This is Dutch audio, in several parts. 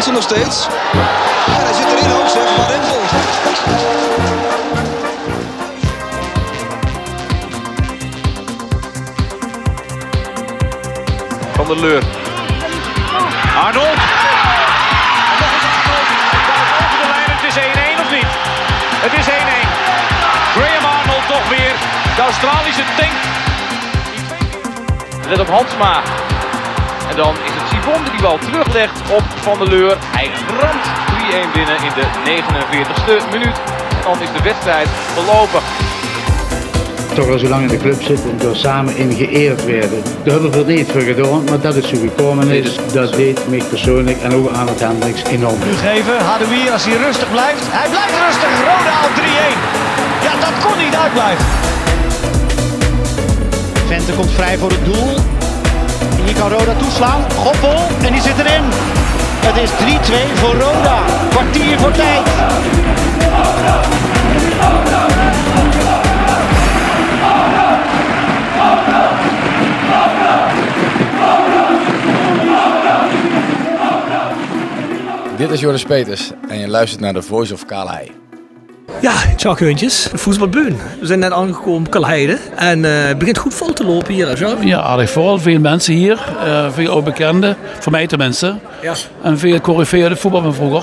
Hansen nog steeds. En hij zit erin ook zeg, Van Rempel. Van der Leur. Arnold. Over de lijn, het is 1-1 of niet? Het is 1-1. Graham Arnold toch weer. De Australische tank. Let op Hansma. En dan is het Sivon die die bal teruglegt op Van der Leur. Hij ramt 3-1 binnen in de 49ste minuut. En dan is de wedstrijd verlopen. toch al zo lang in de club zitten en door samen in geëerd werden. Daar hebben we niet voor gedaan, maar dat is zo gekomen is. Dat deed mij persoonlijk en ook aan het Hendricks enorm. Nu geven, Hadouier als hij rustig blijft. Hij blijft rustig, Roda op 3-1. Ja, dat kon niet uitblijven. Vente komt vrij voor het doel. Hier kan Roda toeslaan. Goppel, en die zit erin. Het is 3-2 voor Roda. Kwartier voor tijd. Dit is Joris Peters en je luistert naar de Voice of Calais. Ja, tja heuntjes, voetbalbeun. We zijn net aangekomen op Kalheide en eh, het begint goed vol te lopen hier, Jean? Ja, aardig vol. Veel mensen hier. eh, veel ook bekenden. Voor mij tenminste. Ja. En veel corriveerde voetbal van vroeger.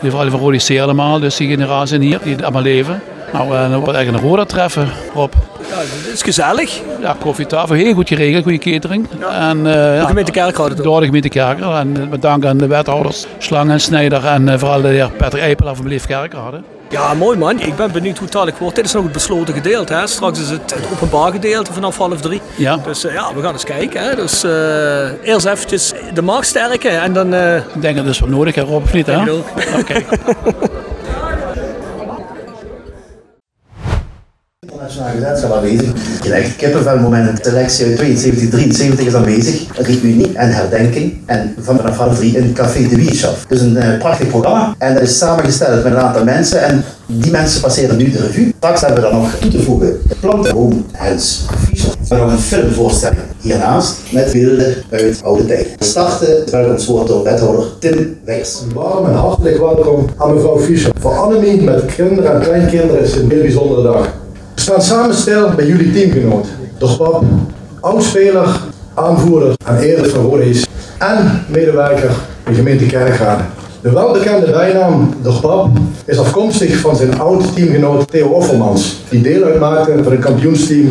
Die vooral van Rodi allemaal. Dus die generatie hier, die allemaal leven. Nou, en dan wordt eigenlijk een roda treffen op. Ja, het is gezellig. Ja, koffietafel, heel goed geregeld, goede catering. En, ja, gemeente Kerk houdt het ook. Door de gemeente. En met dank aan de wethouders Slang en Snijder en vooral de heer Patrick Eipelaar van Beleef Kerkrade. Ja, mooi man. Ik ben benieuwd hoe het wordt. Dit is nog het besloten gedeelte. Hè? Straks is het, het openbaar gedeelte vanaf half drie. Ja. Dus eh, ja, we gaan eens kijken. Hè? Dus eh, eerst eventjes de markt sterken en dan... eh, Ik denk dat is wel nodig, hè, Rob, of niet? Hè? Ook. Oké. Nationale gezelschap aanwezig. Je legt kippenvel moment. De selectie uit 72, 73 is aanwezig. Reunie en herdenking. En vanaf half drie in Café de Wieshof. Dus een eh, prachtig programma. En dat is samengesteld met een aantal mensen. En die mensen passeren nu de revue. Straks hebben we dan nog toe te voegen. Plantenboom Hens Fischer. En nog een filmvoorstelling hiernaast. Met beelden uit oude tijd. We starten terwijl ons woord door wethouder Tim Weijers. Een warm en hartelijk welkom aan mevrouw Fischer. Voor Annemie met kinderen en kleinkinderen is het een heel bijzondere dag. We staan samen stil bij jullie teamgenoot. De oudspeler, aanvoerder en eerder van Rodees en medewerker in gemeente Kerkrade. De welbekende bijnaam De is afkomstig van zijn oud-teamgenoot Theo Offermans, die deel uitmaakte van het kampioensteam 1972-1973.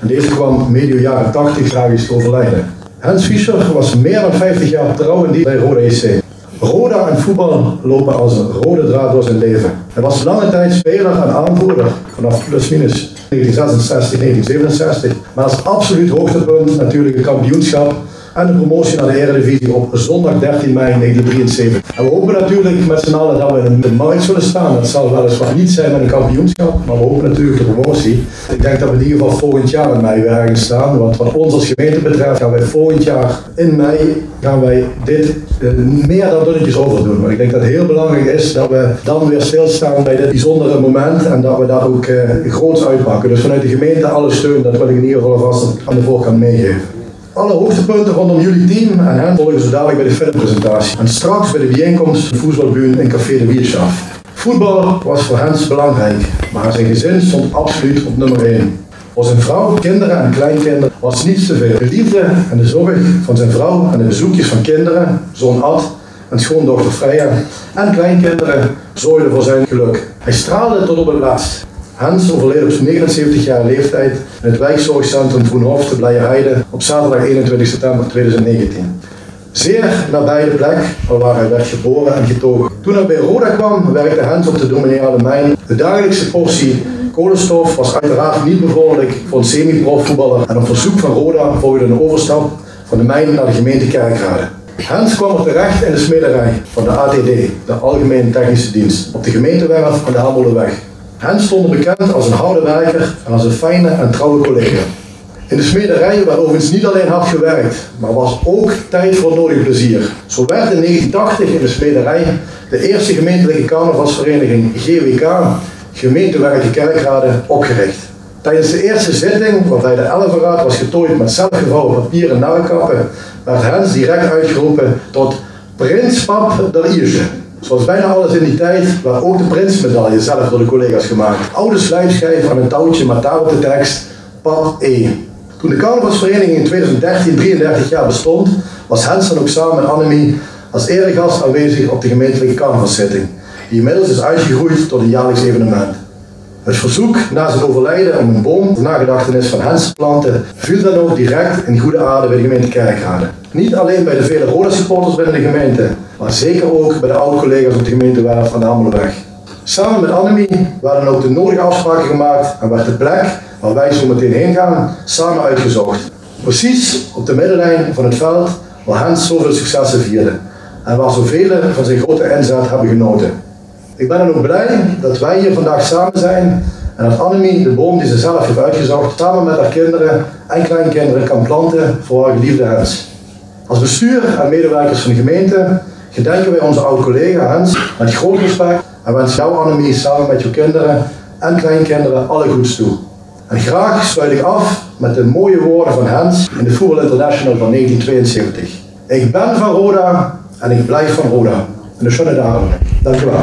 En deze kwam medio jaren 80 tragisch overlijden. Hans Fischer was meer dan 50 jaar trouw in die bij Rode EC. Roda en voetbal lopen als een rode draad door zijn leven. Hij was lange tijd speler en aanvoerder, vanaf plus-minus 1966, 1967. Maar als absoluut hoogtepunt natuurlijk het kampioenschap en de promotie naar de Eredivisie op zondag 13 mei 1973. En we hopen natuurlijk met z'n allen dat we in de markt zullen staan. Dat zal weliswaar niet zijn met een kampioenschap, maar we hopen natuurlijk de promotie. Ik denk dat we in ieder geval volgend jaar in mei weer ergens staan. Want wat ons als gemeente betreft gaan wij volgend jaar in mei gaan wij dit eh, meer dan dunnetjes overdoen. Want ik denk dat het heel belangrijk is dat we dan weer stilstaan bij dit bijzondere moment en dat we daar ook eh, groots uitpakken. Dus vanuit de gemeente alle steun, dat wil ik in ieder geval alvast aan de voorkant meegeven. Alle hoogtepunten rondom jullie team en hen volgen ze dadelijk bij de filmpresentatie. En straks bij de bijeenkomst van voetbalbuur in Café de Wierschaft. Voetbal was voor Hens belangrijk, maar zijn gezin stond absoluut op nummer 1. Voor zijn vrouw, kinderen en kleinkinderen was niets te veel. De liefde en de zorg van zijn vrouw en de bezoekjes van kinderen, zoon Ad en schoondochter Freya en kleinkinderen zorgden voor zijn geluk. Hij straalde tot op het laatst. Hans overleed op zijn 79 jaar leeftijd in het wijkzorgcentrum Vroenhof te Blijerheide op zaterdag 21 september 2019. Zeer nabij de plek waar hij werd geboren en getogen. Toen hij bij Roda kwam, werkte Hans op de dominiale mijn. De dagelijkse portie kolenstof was uiteraard niet bevorderlijk voor een semi-profvoetballer en op verzoek van Roda volgde een overstap van de mijn naar de gemeente Kerkrade. Hans kwam er terecht in de smederij van de ATD, de Algemene Technische Dienst, op de gemeentewerf aan de Hameleweg. Hans stond bekend als een harde werker en als een fijne en trouwe collega. In de smederij werd overigens niet alleen hard gewerkt, maar was ook tijd voor nodig plezier. Zo werd in 1980 in de smederij de eerste gemeentelijke carnavalsvereniging GWK, Gemeentewerken Kerkraden, opgericht. Tijdens de eerste zitting, waarbij de elfenraad was getooid met zelfgevouwen papieren narrenkappen, werd Hens direct uitgeroepen tot Prins Pap der Ierse. Zoals bijna alles in die tijd werd ook de prinsmedaille zelf door de collega's gemaakt. Oude slijpschijf aan een touwtje met daarop de tekst Pap E. Toen de carnavalsvereniging in 2013 33 jaar bestond, was Hens dan ook samen met Annemie als eregast aanwezig op de gemeentelijke carnavalszitting, die inmiddels is uitgegroeid tot een jaarlijks evenement. Het verzoek na zijn overlijden om een boom ter nagedachtenis van Hens te planten viel dan ook direct in goede aarde bij de gemeente Kerkrade. Niet alleen bij de vele Roda supporters binnen de gemeente, maar zeker ook bij de oude collega's op de gemeentewerf van de. Samen met Annemie werden ook de nodige afspraken gemaakt en werd de plek waar wij zo meteen heen gaan samen uitgezocht. Precies op de middenlijn van het veld waar Hens zoveel successen vierde en waar zoveel van zijn grote inzet hebben genoten. Ik ben dan ook blij dat wij hier vandaag samen zijn en dat Annemie de boom die ze zelf heeft uitgezocht samen met haar kinderen en kleinkinderen kan planten voor haar geliefde Hens. Als bestuur en medewerkers van de gemeente gedenken wij onze oude collega Hens met groot respect en wens jou Annemie samen met je kinderen en kleinkinderen alle goeds toe. En graag sluit ik af met de mooie woorden van Hens in de Voetbal International van 1972. Ik ben van Roda en ik blijf van Roda. En een schöne dagen. Dankjewel.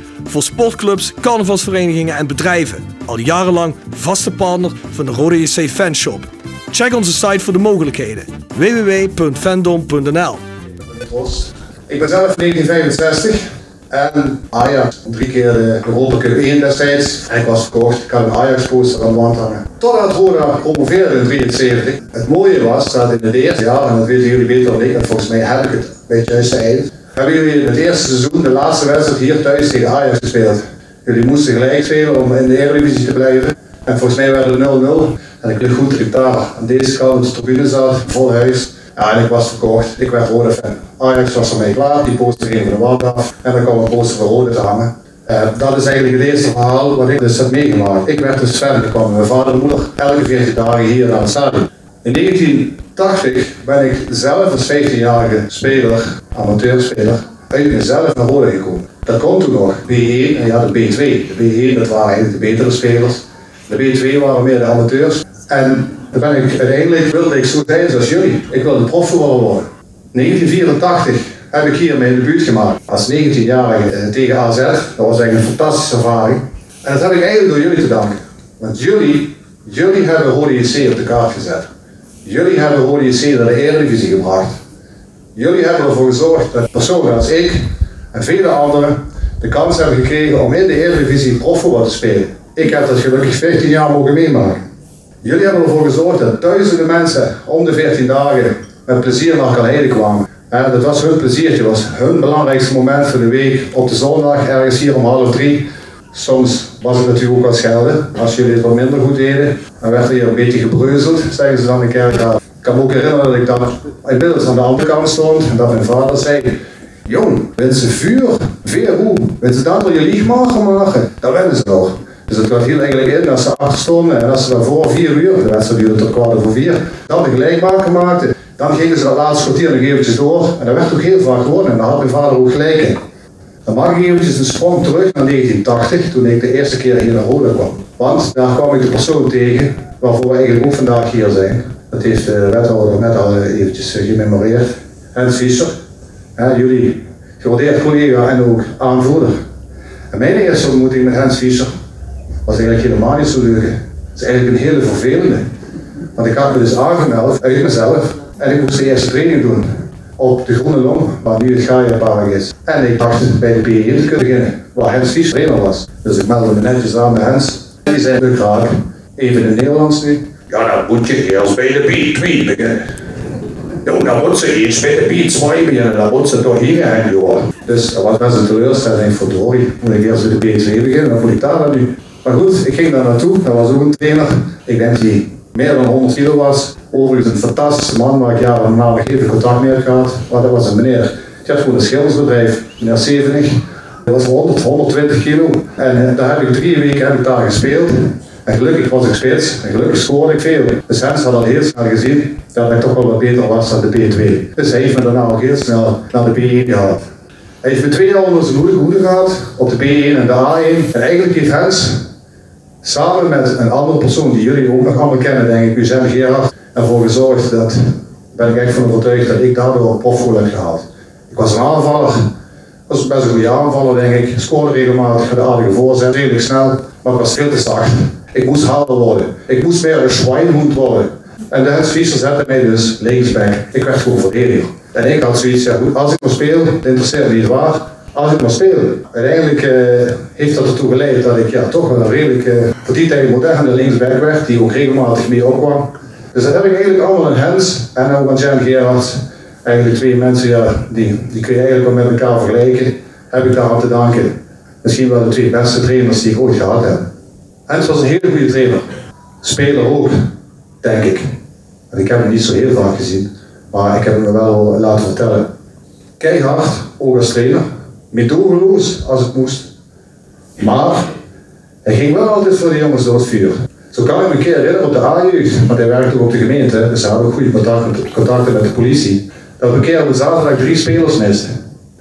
Voor sportclubs, carnavalsverenigingen en bedrijven. Al jarenlang vaste partner van de Rode JC Fanshop. Check onze site voor de mogelijkheden. www.fandom.nl Ik ben zelf 1965 en Ajax drie keer de Europa Cup 1 destijds. En ik was verkocht, ik had een Ajax poster aan de wand hangen. Totdat Roda promoveerde in 73. Het mooie was dat in het eerste jaar, en dat weten jullie beter dan ik, en volgens mij heb ik het bij het juiste eind, hebben jullie het eerste seizoen de laatste wedstrijd hier thuis tegen Ajax gespeeld. Jullie moesten gelijk spelen om in de Eredivisie te blijven. En volgens mij werd het 0-0. En ik weet goed dat aan deze kant op de tribune zat, vol huis. Ja, en ik was verkocht. Ik werd rode fan. Ajax was ermee klaar, die poster ging van de wand af. En dan kwam een poster van rode hangen. Uh, dat is eigenlijk het eerste verhaal wat ik dus heb meegemaakt. Ik werd dus fan. Ik kwam met mijn vader en moeder elke 14 dagen hier naar het stadion. In 1980 ben ik zelf als 15-jarige speler, amateurspeler, uit mezelf naar Rode gekomen. Dat kon toen nog B1 en ja de B2. De B1 dat waren eigenlijk de betere spelers. De B2 waren meer de amateurs. En dan ben ik uiteindelijk wilde ik zo zijn zoals jullie. Ik wilde profvoetballer worden. 1984 heb ik hier mijn debuut gemaakt als 19-jarige tegen AZ. Dat was eigenlijk een fantastische ervaring. En dat heb ik eigenlijk door jullie te danken. Want jullie, jullie hebben Rode JC op de kaart gezet. Jullie hebben JC naar de Eredivisie gebracht. Jullie hebben ervoor gezorgd dat personen als ik en vele anderen de kans hebben gekregen om in de Eredivisie profvoetbal te spelen. Ik heb dat gelukkig 15 jaar mogen meemaken. Jullie hebben ervoor gezorgd dat duizenden mensen om de 14 dagen met plezier naar Calheide kwamen. En dat was hun pleziertje, was hun belangrijkste moment van de week op de zondag, ergens hier om half drie. Soms was het natuurlijk ook wat schelden. Als jullie het wat minder goed deden, dan werd er hier een beetje gebreuzeld, zeggen ze dan de kerkraad. Ik kan me ook herinneren dat ik dan inmiddels aan de andere kant stond en dat mijn vader zei: Jong, willen ze vuur, veer hoe? Willen ze dat door je liegmager maken? Dat willen ze nog. Dus het gaat hier eigenlijk in als ze achter stonden en als ze dan voor vier uur, de wedstrijd duurde tot kwart over vier, dan de gelijkmaker maakten. Dan gingen ze dat laatste kwartier nog eventjes door en dat werd ook heel vaak gewonnen en daar had mijn vader ook gelijk in. Dan mag ik eventjes een sprong terug naar 1980, toen ik de eerste keer hier naar Roda kwam. Want daar kwam ik de persoon tegen waarvoor we eigenlijk ook vandaag hier zijn. Dat heeft de wethouder net al eventjes gememoreerd. Hans Fischer, jullie gewaardeerd collega en ook aanvoerder. En mijn eerste ontmoeting met Hans Fischer was eigenlijk helemaal niet zo leuk. Het is eigenlijk een hele vervelende. Want ik had me dus aangemeld uit mezelf En ik moest de eerste training doen op de Groene Long, waar nu het Gaia-park is. En ik dacht bij de PE te kunnen beginnen, waar Hens Vries trainer was. Dus ik meldde me netjes aan bij Hens. Die zei, leuk graag, even in het Nederlands nu. Ja, dan moet je eerst bij de B2 beginnen. Ja, dan moet ze iets bij de B2 beginnen, dan moet ze toch hier gaan, joh. Dus dat was best een teleurstelling, verdorie. Moet ik eerst bij de B2 beginnen, dan moet ik daar dan nu. Maar goed, ik ging daar naartoe, dat was ook een trainer. Ik denk die meer dan 100 kilo was. Overigens een fantastische man waar ik jaren na nog even contact mee heb gehad. Maar dat was een meneer, die had gewoon een schildersbedrijf, meneer 70. Dat was 100, 120 kilo. En uh, daar heb ik drie weken heb ik daar gespeeld. En gelukkig was ik spits en gelukkig scoorde ik veel. Dus Hens had al heel snel gezien dat ik toch wel wat beter was dan de P2. Dus hij heeft me daarna al heel snel naar de P1 gehaald. Hij heeft me twee jaar onder gehad, op de B1 en de A1. En eigenlijk heeft Hens samen met een andere persoon die jullie ook nog allemaal kennen, denk ik, Eugène Gerard, ervoor gezorgd dat, ben ik echt van overtuigd, dat ik daardoor profvoer heb gehaald. Ik was een aanvaller, was best een goede aanvaller, denk ik. Scoorde regelmatig de aardige voorzet, redelijk snel, maar ik was veel te zacht. Ik moest harder worden. Ik moest meer een Schweinhund worden. En de Hens Fischer zette mij dus linksback. Ik werd gewoon verdediger. En ik had zoiets, ja goed, als ik maar speel, interesseert niet waar, als ik maar speel. Uiteindelijk uh, heeft dat ertoe geleid dat ik ja, toch wel een redelijk, uh, voor die tijd moderne linksback werd, die ook regelmatig mee opkwam. Dus dat heb ik eigenlijk allemaal in Hens en ook aan Jan Gerard. Eigenlijk twee mensen, ja, die, die kun je eigenlijk wel met elkaar vergelijken. Heb ik daar aan te danken. Misschien wel de twee beste trainers die ik ooit gehad heb. Hens was een hele goede trainer. Speler ook, denk ik. En ik heb hem niet zo heel vaak gezien, maar ik heb hem wel laten vertellen. Keihard, ook als trainer. Medogeloos als het moest. Maar hij ging wel altijd voor de jongens door het vuur. Zo kan ik me een keer herinneren op de A-jeugd, want hij werkte ook op de gemeente, dus hij had ook goede contacten, met de politie. Dat we een keer op de zaterdag drie spelers misten.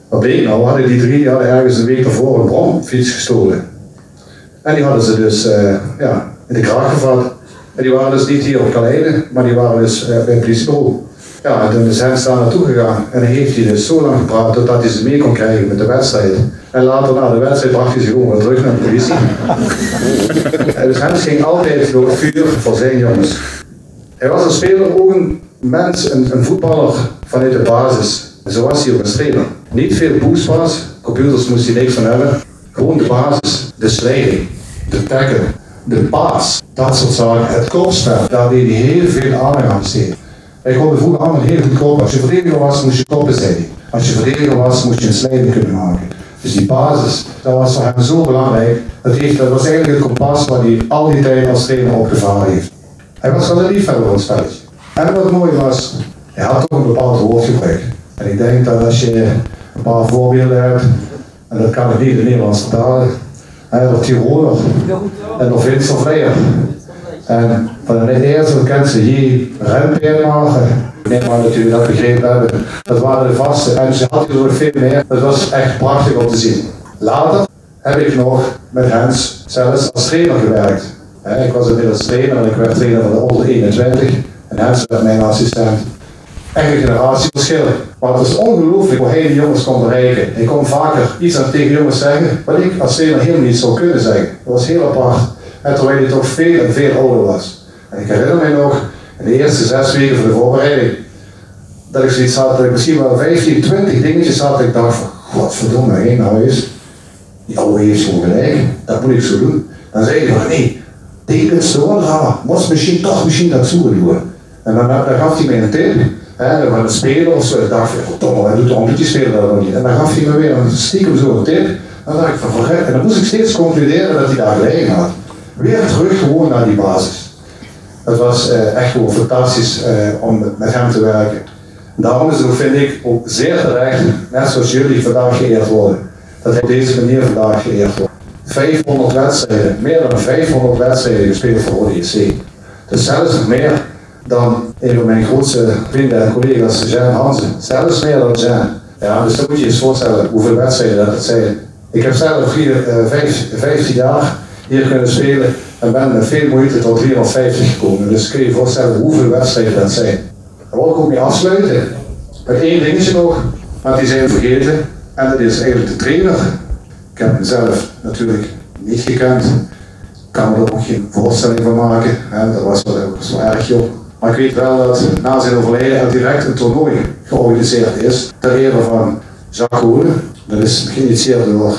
Wat bleek nou? Hadden die drie hadden ergens een week ervoor een bromfiets gestolen. En die hadden ze dus uh, ja, in de kraag gevat. En die waren dus niet hier op Kaleiden, maar die waren dus uh, bij het. Ja, en toen is hij daar naartoe gegaan. En heeft hij dus zo lang gepraat totdat hij ze mee kon krijgen met de wedstrijd. En later na de wedstrijd bracht hij zich gewoon weer terug naar de politie. dus Hens ging altijd door het vuur voor zijn jongens. Hij was een speler, ook een mens, een, een voetballer vanuit de basis. En zo was hij ook een trainer. Niet veel was, computers moest hij niks van hebben. Gewoon de basis, de slijding, de tackle, de paas, dat soort zaken. Het kopspel, daar deed hij heel veel aandacht aan. Hij kon de voeten allemaal heel goed kopen. Als je verdediger was, moest je koppen zijn. Als je verdediger was, moest je een slijding kunnen maken. Dus die basis, dat was voor hem zo belangrijk. Dat, heeft, dat was eigenlijk het kompas waar hij al die tijd als trainer opgevaren heeft. Hij was wel een liefhebber van het spelletje. En wat mooi was, hij had toch een bepaald woordgebruik. En ik denk dat als je een paar voorbeelden hebt, en dat kan ik niet in het Nederlands vertalen, had Tiroler en of Vince of En van de eerste ze hier Rempeermager. Nee, maar natuurlijk dat begrepen hebben. Dat waren de vaste. En ze had er veel meer. Dat was echt prachtig om te zien. Later heb ik nog met Hens zelfs als trainer gewerkt. Ik was inmiddels trainer en ik werd trainer van de onder 21. En Hens werd mijn assistent. Echt een generatieverschil. Maar het is ongelooflijk hoe hij die jongens kon bereiken. Ik kon vaker iets aan tegen jongens zeggen wat ik als trainer helemaal niet zou kunnen zeggen. Dat was heel apart. En terwijl hij toch veel en veel ouder was. En ik herinner me nog, in de eerste zes weken van de voorbereiding, dat ik zoiets had, dat ik misschien wel 15, 20 dingetjes had, dat ik dacht van, godverdomme, hé, nou eens, die oude heeft gewoon gelijk, dat moet ik zo doen. Dan zei hij van, nee, tegen zo gaan, moest misschien toch misschien dat zo doen. En dan, dan gaf hij mij een tip, hè, van een speler of zo, ik dacht van, verdomme, hij doet een beetje spelen dat nog niet. En dan gaf hij me weer een stiekem zo een tip, en dan dacht ik van, verget, en dan moest ik steeds concluderen dat hij daar gelijk had. Weer terug gewoon naar die basis. Het was uh, echt gewoon fantastisch uh, om met hem te werken. Daarom is het vind ik, ook zeer terecht, net zoals jullie vandaag geëerd worden, dat hij op deze manier vandaag geëerd wordt. 500 wedstrijden, meer dan 500 wedstrijden gespeeld voor ODC. Dus zelfs meer dan een van mijn grootste vrienden en collega's, Jean Hansen. Zelfs meer dan Jean. Ja, dus dan moet je je voorstellen hoeveel wedstrijden dat zijn. Ik heb zelf vier, uh, vijf, 15 jaar hier kunnen spelen en ben met veel moeite tot 350 gekomen. Dus kun je je voorstellen hoeveel wedstrijden dat zijn. Daar wil ik ook mee afsluiten. Met één dingetje nog, maar die zijn vergeten. En dat is eigenlijk de trainer. Ik heb hem zelf natuurlijk niet gekend. Ik kan er ook geen voorstelling van maken. Dat was wel, wel erg jong. Maar ik weet wel dat na zijn overlijden er direct een toernooi georganiseerd is ter ere van Jacques. Dat is geïnitieerd door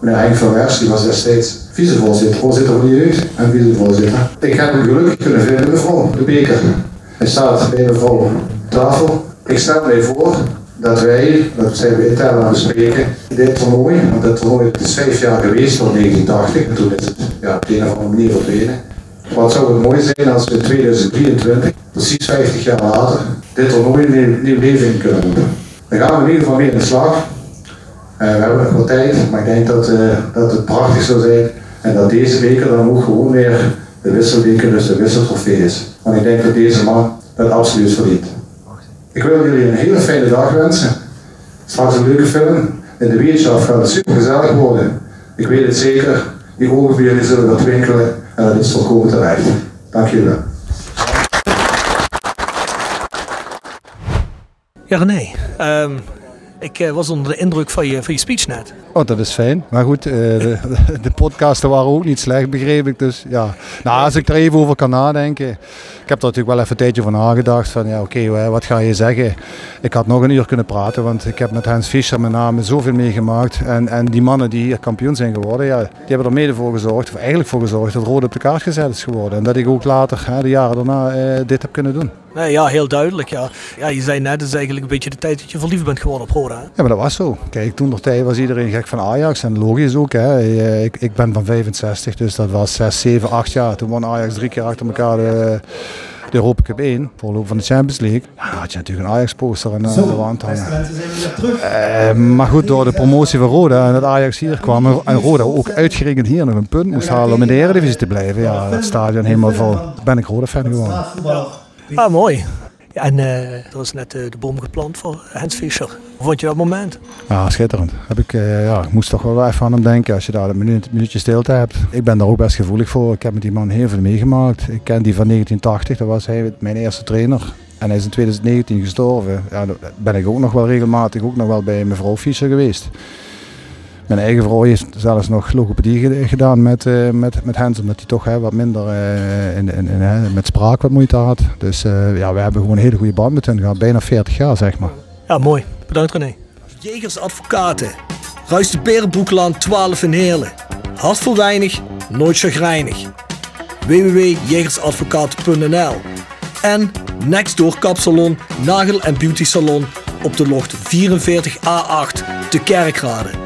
meneer Henk van Wers, die was destijds vicevoorzitter, voorzitter van de jeugd en vicevoorzitter. Ik heb hem gelukkig kunnen vinden, mevrouw, de beker. Hij staat bij mevrouw op tafel. Ik stel mij voor dat wij, dat zijn we intern aan het bespreken, dit toernooi, want dit toernooi is vijf jaar geweest, tot 1980, en toen is het ja, op de een of andere manier verdwenen. Wat zou het mooi zijn als we in 2023, precies 50 jaar later, dit toernooi nieuw, nieuw leven in kunnen roepen. Dan gaan we in ieder geval mee in de slag. Uh, we hebben nog wat tijd, maar ik denk dat, uh, dat het prachtig zou zijn en dat deze beker dan ook gewoon weer de wisselbeker, dus de wisseltrofee is. Want ik denk dat deze man dat absoluut verdient. Ik wil jullie een hele fijne dag wensen. Straks een leuke film. In de wetenschap gaat het super gezellig worden. Ik weet het zeker. Die ogen van jullie zullen wat twinkelen en dat is volkomen terecht. Dank jullie wel. Ja, René. Um, ik uh, was onder de indruk van je, van je speech net. Oh, dat is fijn. Maar goed, uh, de, de, podcasten waren ook niet slecht, begreep ik. Dus ja, nou, als ik er even over kan nadenken. Ik heb er natuurlijk wel even een tijdje van nagedacht. Van ja, oké, okay, wat ga je zeggen? Ik had nog een uur kunnen praten, want ik heb met Hans Fischer met name zoveel meegemaakt. En, en die mannen die hier kampioen zijn geworden, ja, die hebben er mede voor gezorgd, of eigenlijk voor gezorgd, dat Rode op de kaart gezet is geworden. En dat ik ook later, hè, de jaren daarna, uh, dit heb kunnen doen. Nee, ja, heel duidelijk. Ja. Ja, je zei net, het is eigenlijk een beetje de tijd dat je verliefd bent geworden op Roda. Ja, maar dat was zo. Kijk, toen nog tijd was iedereen gek van Ajax. En logisch ook. Hè. Ik, ik ben van 65, dus dat was 6, 7, 8 jaar. Toen won Ajax drie keer achter elkaar de, de Europa Cup 1. Voorloop van de Champions League. Ja, had je natuurlijk een Ajax-poster aan de wand hangen. Uh, maar goed, door de promotie van Roda en dat Ajax hier kwam. En Roda ook uitgerekend hier nog een punt moest halen om in de Eredivisie te blijven. Ja, het stadion helemaal vol. Ben ik Roda-fan geworden. Ah, mooi. En uh, er is net uh, de boom geplant voor Hans Fischer. Hoe vond je dat moment? Ja, schitterend. Heb ik, uh, ja, ik moest toch wel even aan hem denken als je daar een minuut, minuutje stilte hebt. Ik ben daar ook best gevoelig voor. Ik heb met die man heel veel meegemaakt. Ik ken die van 1980, dat was hij mijn eerste trainer. En hij is in 2019 gestorven. Ja, ben ik ook nog wel regelmatig ook nog wel bij mevrouw Fischer geweest. Mijn eigen vrouw heeft zelfs nog logopedie gedaan met, uh, met, met Hens, omdat hij toch hè, wat minder uh, in, in, in, met spraak wat moeite had. Dus uh, ja, we hebben gewoon een hele goede band met hen gehad, bijna 40 jaar zeg maar. Ja, mooi. Bedankt René. Jegers Advocaten. Ruist de Berenbroeklaan 12 in Heerlen. Hart voor weinig, nooit chagrijnig. www.jegersadvocaten.nl En Nextdoor Kapsalon, Nagel en Beauty Salon op de locht 44A8 te Kerkrade.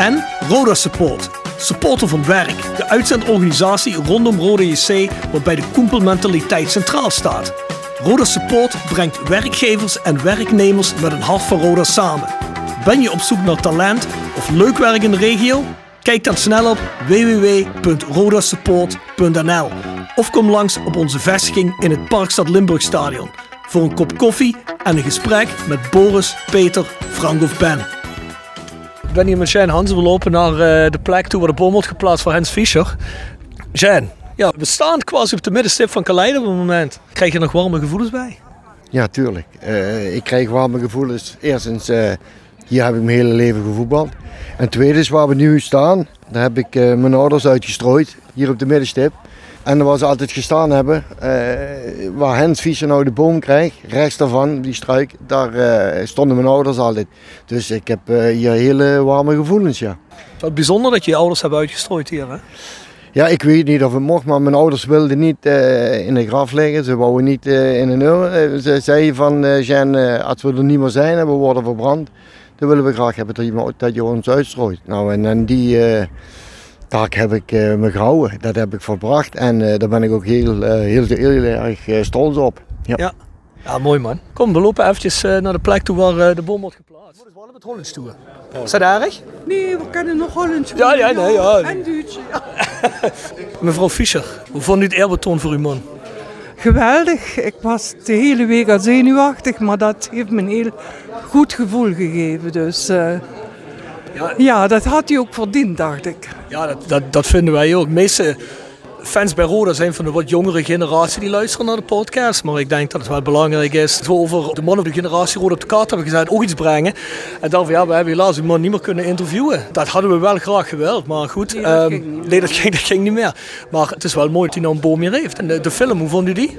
En Roda Support. Supporter van werk. De uitzendorganisatie rondom Roda JC waarbij de koempelmentaliteit centraal staat. Roda Support brengt werkgevers en werknemers met een hart voor Roda samen. Ben je op zoek naar talent of leuk werk in de regio? Kijk dan snel op www.rodasupport.nl of kom langs op onze vestiging in het Parkstad Limburg Stadion voor een kop koffie en een gesprek met Boris, Peter, Frank of Ben. Ik ben hier met Shane Hansen. We lopen naar uh, de plek toe waar de boom wordt geplaatst voor Hans Fischer. Shane, ja, we staan quasi op de middenstip van Kaleiden op het moment. Krijg je nog warme gevoelens bij? Ja, tuurlijk. Uh, ik krijg warme gevoelens. Eerstens, uh, hier heb ik mijn hele leven gevoetbald. En tweede waar we nu staan, daar heb ik mijn ouders uitgestrooid. Hier op de middenstip. En waar ze altijd gestaan hebben, uh, waar Hens Fischer nou de boom krijgt, rechts daarvan, die struik, daar uh, stonden mijn ouders altijd. Dus ik heb uh, hier hele warme gevoelens, ja. Wat bijzonder dat je je ouders hebben uitgestrooid hier, hè? Ja, ik weet niet of het mocht, maar mijn ouders wilden niet in de graf liggen. Ze wouden niet in een urn. ze zeiden van, Jan, als we er niet meer zijn en we worden verbrand, dan willen we graag hebben dat je, dat je ons uitstrooit. Nou, en, en die taak heb ik uh, me gehouden. Dat heb ik verbracht en uh, daar ben ik ook heel, uh, heel, heel, heel erg stolz op. Ja. ja. Ja. mooi man. Kom, we lopen eventjes naar de plek toe waar de boom wordt geplaatst. We worden met Hollands toe. Is dat erg? Nee, we kunnen nog Hollands Ja, ja, nee, ja. En Duits, ja. Mevrouw Fischer, hoe vond u het eerbetoon voor uw man? Geweldig. Ik was de hele week al zenuwachtig, maar dat heeft me een heel goed gevoel gegeven. Dus ja, ja, dat had hij ook verdiend, dacht ik. Ja, dat, dat, dat vinden wij ook. De meeste fans bij Roda zijn van de wat jongere generatie die luisteren naar de podcast. Maar ik denk dat het wel belangrijk is dat we over de man of de generatie Roda op de kaart hebben gezet ook iets brengen. En dan van ja, we hebben helaas die man niet meer kunnen interviewen. Dat hadden we wel graag gewild, maar goed. Nee, dat, um, ging, niet nee, dat, ging, dat ging niet meer. Maar het is wel mooi dat hij nou een boom hier heeft. En de, de film, hoe vond u die?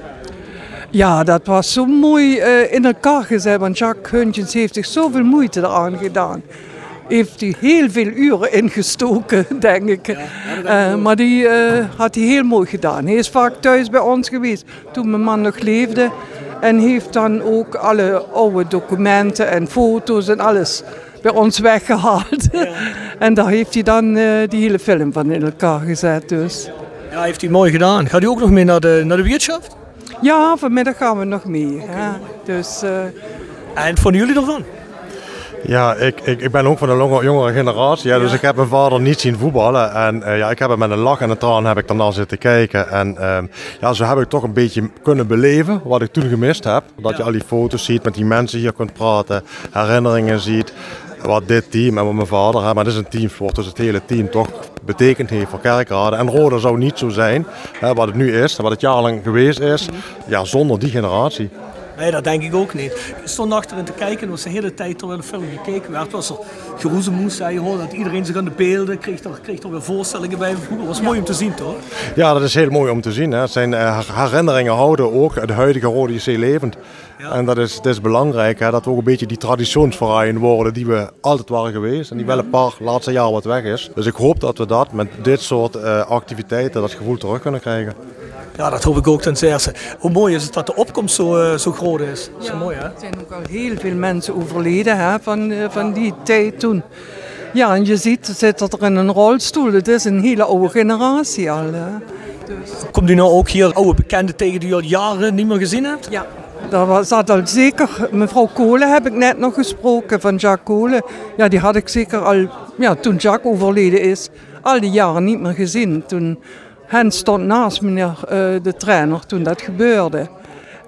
Ja, dat was zo mooi uh, in elkaar gezet. Want Jacques Huntjens heeft zich zoveel moeite eraan gedaan. Heeft hij heel veel uren ingestoken, denk ik. uh, maar die uh, had hij heel mooi gedaan. Hij is vaak thuis bij ons geweest toen mijn man nog leefde. En heeft dan ook alle oude documenten en foto's en alles bij ons weggehaald. Ja. en daar heeft hij dan die hele film van in elkaar gezet. Dus. Ja, heeft hij mooi gedaan. Gaat u ook nog mee naar de, naar de Wirtschaft? Ja, vanmiddag gaan we nog mee. Okay. Dus, uh... En vonden jullie ervan? Ja, ik, ik, ik ben ook van de jongere generatie. Ja, dus ik heb mijn vader niet zien voetballen. En uh, ja, ik heb hem met een lach en een traan heb ik daarna zitten kijken. En uh, ja, zo heb ik toch een beetje kunnen beleven wat ik toen gemist heb. Dat je al die foto's ziet, met die mensen hier kunt praten, herinneringen ziet wat dit team en wat mijn vader, hè, maar het is een teamsport, dus het hele team toch betekend heeft voor kerkraden. En Roda zou niet zo zijn hè, wat het nu is, wat het jarenlang geweest is, ja, zonder die generatie. Nee, dat denk ik ook niet. Ik stond achterin te kijken, was de hele tijd terwijl de film gekeken werd, was er geroezemoes. Je hoorde dat iedereen zich aan de beelden kreeg, er, kreeg er weer voorstellingen bij. Dat was mooi om te zien, toch? Ja, dat is heel mooi om te zien. Hè. Het zijn uh, herinneringen houden ook de huidige Rode JC levend. Ja. En dat is, dat is belangrijk, hè, dat we ook een beetje die traditionsverein worden die we altijd waren geweest. En die wel een paar laatste jaar wat weg is. Dus ik hoop dat we dat met dit soort uh, activiteiten, dat gevoel terug kunnen krijgen. Ja, dat hoop ik ook ten zeerste. Hoe mooi is het dat de opkomst zo, uh, zo groot is. Ja, mooi, hè? Er zijn ook al heel veel mensen overleden hè, van, uh, van die tijd toen. Ja, en je ziet, zit er in een rolstoel. Het is een hele oude generatie al. Hè. Dus. Komt u nou ook hier oude bekenden tegen die u al jaren niet meer gezien hebt? Ja, daar zat al zeker, mevrouw Kolen heb ik net nog gesproken, van Jacques Kolen. Ja, die had ik zeker al, ja, toen Jacques overleden is, al die jaren niet meer gezien. Toen, hen stond naast meneer uh, de trainer toen dat gebeurde.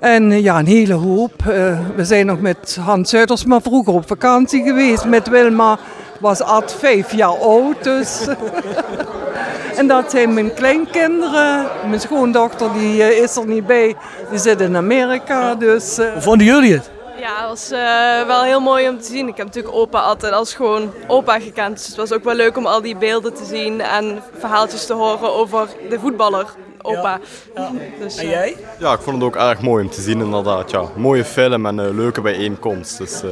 En uh, ja, een hele hoop. Uh, we zijn nog met Hans Zuidersma vroeger op vakantie geweest. Met Wilma was Ad vijf jaar oud, dus... En dat zijn mijn kleinkinderen. Mijn schoondochter die, is er niet bij. Die zit in Amerika. Dus. Hoe vonden jullie het? Ja, het was uh, wel heel mooi om te zien. Ik heb natuurlijk opa altijd als gewoon opa gekend. Dus het was ook wel leuk om al die beelden te zien en verhaaltjes te horen over de voetballer. Opa. Ja, ja. Dus, en jij? Ja, ik vond het ook erg mooi om te zien inderdaad. Ja. Mooie film en een leuke bijeenkomst. Dus,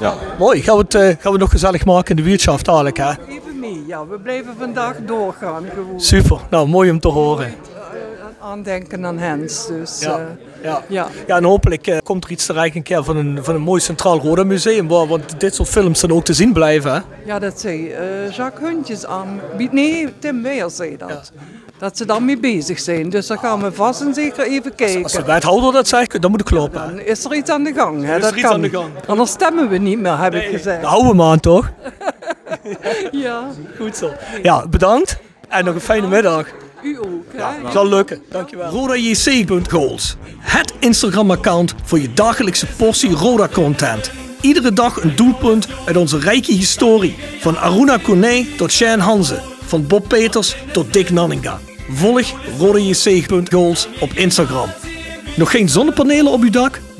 ja. Mooi, gaan we het gaan we nog gezellig maken in de buurtschaft dadelijk hè? Ja, we blijven vandaag doorgaan gewoon. Super, nou mooi om te horen. Aandenken aan Hens. Dus, ja. Uh, ja. Ja. ja, en hopelijk uh, komt er iets te een keer van een, van een mooi Centraal Roda Museum, waar want dit soort films dan ook te zien blijven. Hè? Ja, dat zei uh, Jacques Huntjes aan. Nee, Tim Weers zei dat. Ja. Dat ze daarmee bezig zijn. Dus dan gaan we vast en zeker even kijken. Als de wethouder dat zegt, dan moet ik kloppen. Ja, dan is er iets aan de gang. Hè? Is dat er iets kan. aan de gang. Anders stemmen we niet meer, heb nee, ik gezegd. Dan houden we maar aan, toch? ja. Goed zo. Ja, bedankt. En nog een fijne middag. U ook. Ja, zal lukken. Dankjewel. RodaJC.goals. Het Instagram-account voor je dagelijkse portie Roda-content. Iedere dag een doelpunt uit onze rijke historie. Van Aruna Kone tot Shane Hanze. Van Bob Peters tot Dick Nanninga. Volg RodaJC.goals op Instagram. Nog geen zonnepanelen op uw dak?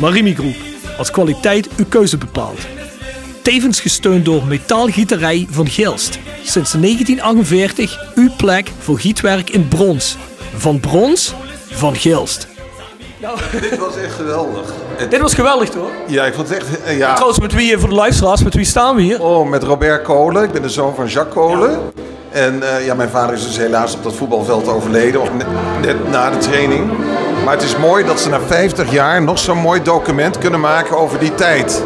Marimi Groep, als kwaliteit uw keuze bepaalt. Tevens gesteund door Metaalgieterij van Gilst. Sinds 1948 uw plek voor gietwerk in brons. Van brons, van Gilst. Nou. Dit was echt geweldig. Dit was geweldig toch? Ja, ik vond het echt... Uh, ja. Trouwens, met wie, voor de luisteraars, met wie staan we hier? Oh, met Robert Kolen. Ik ben de zoon van Jacques Kolen. Ja. En uh, ja, mijn vader is dus helaas op dat voetbalveld overleden, of net, net na de training. Maar het is mooi dat ze na 50 jaar nog zo'n mooi document kunnen maken over die tijd.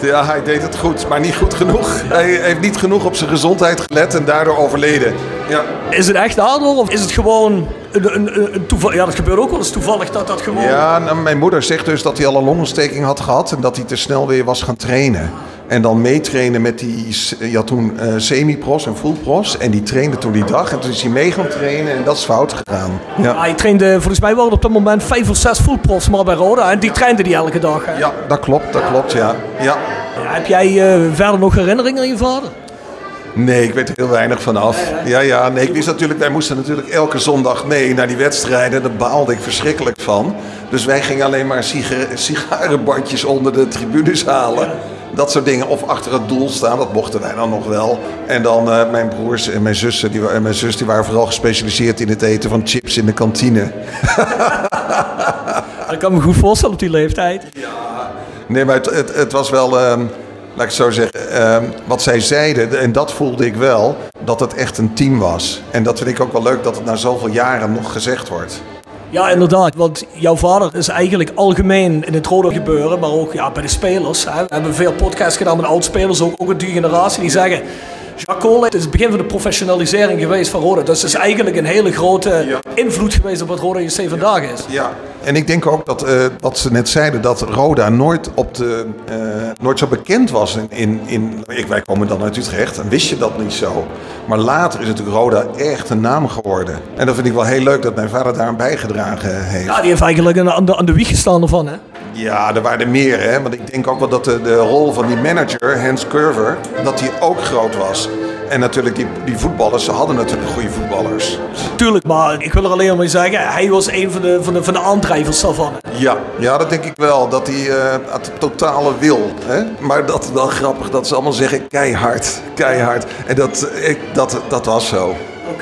Ja, hij deed het goed, maar niet goed genoeg. Hij heeft niet genoeg op zijn gezondheid gelet en daardoor overleden. Ja. Is het echt daardoor of is het gewoon een, een, een toeval? Ja, dat gebeurt ook wel eens toevallig dat dat gewoon... Ja, nou, mijn moeder zegt dus dat hij al een longontsteking had gehad en dat hij te snel weer was gaan trainen. En dan meetrainen met die, je had toen eh, semi-pros en full-pros. En die trainde toen die dag. En toen is hij mee gaan trainen en dat is fout gegaan. Ja, Hij trainde volgens mij wel op dat moment vijf of zes fullpros maar bij Roda. En die trainde die elke dag. Hè? ja dat klopt, dat klopt, ja. ja. Ja, Heb jij eh, verder nog herinneringen aan je vader? Nee, ik weet er heel weinig vanaf. Ja, ja, nee, ik wist natuurlijk, wij moesten natuurlijk elke zondag mee naar die wedstrijden. Daar baalde ik verschrikkelijk van. Dus wij gingen alleen maar siga- sigarenbandjes onder de tribunes halen. Dat soort dingen. Of achter het doel staan, dat mochten wij dan nog wel. En dan eh, mijn broers en mijn zussen, die, en mijn zus, die waren vooral gespecialiseerd in het eten van chips in de kantine. Ik kan me goed voorstellen op die leeftijd. Nee, maar het, het, het was wel, ehm, laat ik het zo zeggen, ehm, wat zij zeiden, en dat voelde ik wel, dat het echt een team was. En dat vind ik ook wel leuk dat het na zoveel jaren nog gezegd wordt. Ja, inderdaad. Want jouw vader is eigenlijk algemeen in het rode gebeuren, maar ook ja, bij de spelers. Hè. We hebben veel podcasts gedaan met oudspelers, ook, ook uit die generatie, die zeggen... Jacques het is het begin van de professionalisering geweest van Roda. Dus het is eigenlijk een hele grote invloed geweest op wat Roda JC vandaag is. Ja. En ik denk ook dat, eh, wat ze net zeiden, dat Roda nooit, op de, eh, nooit zo bekend was. In, in, in, ik, wij komen dan uit Utrecht en wist je dat niet zo. Maar later is natuurlijk Roda echt een naam geworden. En dat vind ik wel heel leuk dat mijn vader daar aan bijgedragen heeft. Ja, die heeft eigenlijk aan de, aan de, aan de wieg gestaan ervan, hè? Ja, er waren er meer, hè. Want ik denk ook wel dat de, de rol van die manager, Hans Curver, dat die ook groot was. En natuurlijk die, die voetballers, ze hadden natuurlijk goede voetballers. Tuurlijk, maar ik wil er alleen maar zeggen, hij was een van de, van de, van de aandrijvers daarvan. Ja, ja, dat denk ik wel. Dat hij eh het totale wil. Hè? Maar dat is wel grappig dat ze allemaal zeggen keihard, keihard. En dat, ik, dat, dat was zo.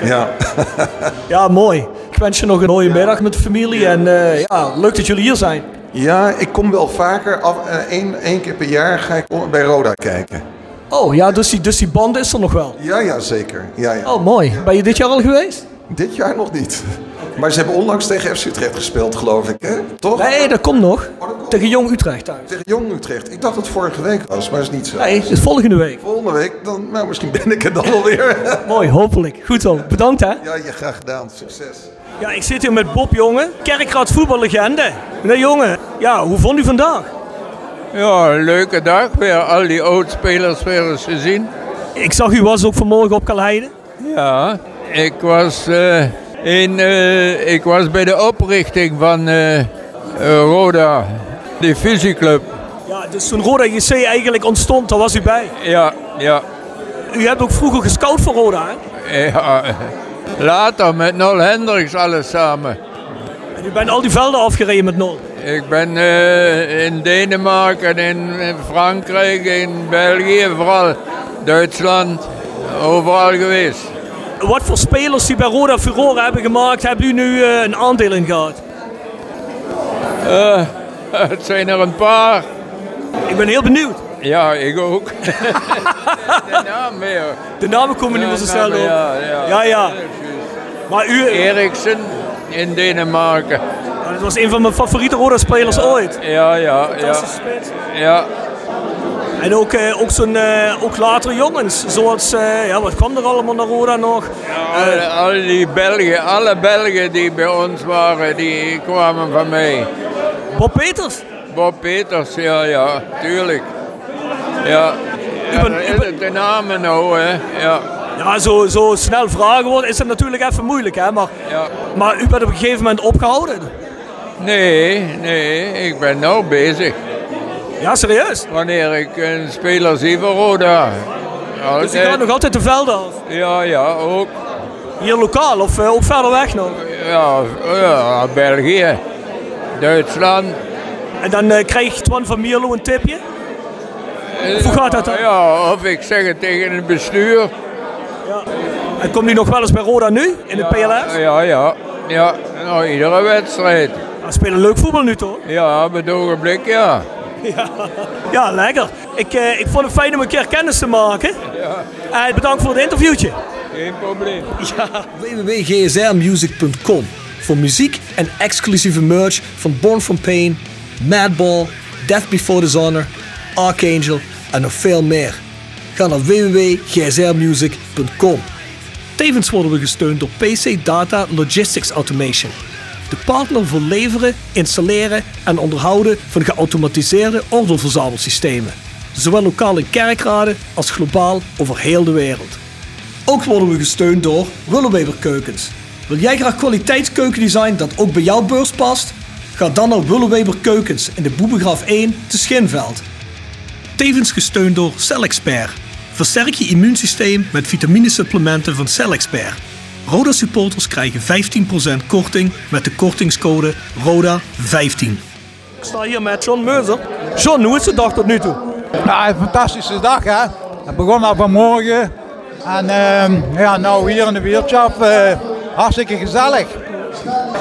Ja. Ja, mooi. Ik wens je nog een mooie middag met de familie en eh, ja, leuk dat jullie hier zijn. ja, ik kom wel vaker. Af, eh, één, één keer per jaar ga ik bij Roda kijken. Oh ja, dus die, dus die band is er nog wel. Ja, ja, zeker. Ja, ja. Oh, mooi. Ben je dit jaar al geweest? Dit jaar nog niet. Maar ze hebben onlangs tegen FC Utrecht gespeeld, geloof ik, hè? Toch? Nee, dat komt nog. Tegen Jong Utrecht thuis. Tegen Jong Utrecht. Ik dacht dat het vorige week was, maar dat is niet zo. Nee, het is volgende week. Volgende week, dan, nou, misschien ben ik er dan alweer. Mooi, hopelijk. Goed zo. Bedankt hè. Ja, je graag gedaan. Succes. Ja, ik zit hier met Bob Jongen, Kerkraad voetballegende. Meneer Jongen, ja, hoe vond u vandaag? Ja, een leuke dag. Weer al die oudspelers weer eens gezien. Ik zag u was ook vanmorgen op Kalheide. Ja, ik was, eh, in, eh, ik was bij de oprichting van eh, Roda, die fusieclub. Ja, dus toen Roda JC eigenlijk ontstond, daar was u bij. Ja, ja. U hebt ook vroeger gescout voor Roda, hè? ja. Later met Nol Hendricks alles samen. En u bent al die velden afgereden met nul. Ik ben eh, in Denemarken, in, Frankrijk, in België, vooral Duitsland, overal geweest. Wat voor spelers die bij Roda furore hebben gemaakt, hebben u nu eh, een aandeel in gehad? Eh, het zijn er een paar. Ik ben heel benieuwd. Ja, ik ook. De naam. De namen komen niet meer zo snel op. Ja, ja. Ja, ja. Maar u... Eriksen in Denemarken. Ja, dat was een van mijn favoriete Roda-spelers ooit. Ja, ja, ja. Spits. Ja, En ook, eh, ook, zo'n, eh, ook latere jongens, zoals, eh, ja, wat kwam er allemaal naar Roda nog? al, al die Belgen, alle Belgen die bij ons waren, die kwamen van mij. Bob Peters? Bob Peters, ja, ja, tuurlijk. Ja, ja de namen nou, hè. Ja. Ja, zo, zo snel vragen worden is het natuurlijk even moeilijk, hè? Maar, maar u bent op een gegeven moment opgehouden. Nee, nee, ik ben nou bezig. Ja, serieus? Wanneer ik een speler zie voor Roda. Dus u gaat nog altijd de velden af? Ja, ja, ook. Hier lokaal of eh, ook verder weg nog? Ja, ja België, Duitsland. En dan eh, krijgt Twan van Mierlo een tipje? Of hoe gaat dat dan? Ja, of ik zeg het tegen het bestuur. En komt u nog wel eens bij Roda nu, in het PLS? Ja, ja. Ja, nou, iedere wedstrijd. We spelen leuk voetbal nu toch? Ja, op het ogenblik, ja. Ja, ja lekker. Ik, eh, ik vond het fijn om een keer kennis te maken. En bedankt voor het interviewtje. Geen probleem. Ja. www.gsrmusic.com voor muziek en exclusieve merch van Born From Pain, Madball, Death Before Dishonor, Archangel en nog veel meer. Ga naar www.gsrmusic.com. Tevens worden we gesteund door PC Data Logistics Automation. De partner voor leveren, installeren en onderhouden van geautomatiseerde ordeelverzamelsystemen. zowel lokaal in kerkraden als globaal over heel de wereld. Ook worden we gesteund door Willeweber Keukens. Wil jij graag kwaliteitskeukendesign dat ook bij jouw beurs past? Ga dan naar Willeweber Keukens in de Boebegraaf 1 te Schinveld. Tevens gesteund door CellExpert. Versterk je immuunsysteem met vitaminesupplementen van CellExpert. Roda supporters krijgen 15% korting met de kortingscode RODA15. Ik sta hier met John Meuser. John, hoe is de dag tot nu toe? Nou, een fantastische dag hè. Het begon al vanmorgen. En ehm, ja, nou hier in de Wiertschap, eh hartstikke gezellig.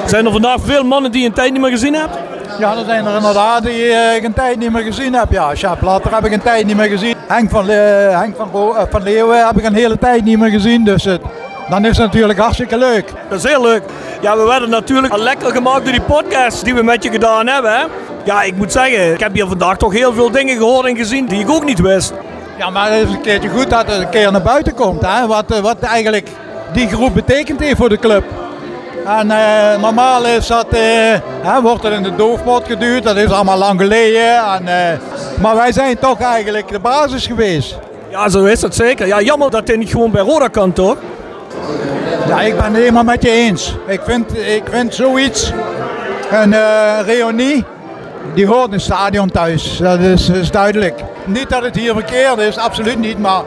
Zijn er vandaag veel mannen die je een tijd niet meer gezien hebt? Ja, er zijn er inderdaad die eh, ik een tijd niet meer gezien heb. Ja, Sjaap Latter heb ik een tijd niet meer gezien. Henk van, Le- Henk van, Ro- eh, van Leeuwen heb ik een hele tijd niet meer gezien. Dus het, dan is het natuurlijk hartstikke leuk. Dat is heel leuk. Ja, we werden natuurlijk al lekker gemaakt door die podcast die we met je gedaan hebben. Hè? Ja, ik moet zeggen, ik heb hier vandaag toch heel veel dingen gehoord en gezien die ik ook niet wist. Ja, maar het is een keertje goed dat het een keer naar buiten komt. Hè? Wat, eh, wat eigenlijk die groep betekend heeft voor de club. En eh, normaal is dat, eh, wordt er in de doofpot geduwd. Dat is allemaal lang geleden. En, eh, maar wij zijn toch eigenlijk de basis geweest. Ja, zo is het zeker. Ja, jammer dat hij niet gewoon bij Roda kan, toch? Ja, ik ben het helemaal met je eens. Ik vind, ik vind zoiets, een reunie, die hoort in het stadion thuis. Dat is, is duidelijk. Niet dat het hier verkeerd is, absoluut niet. Maar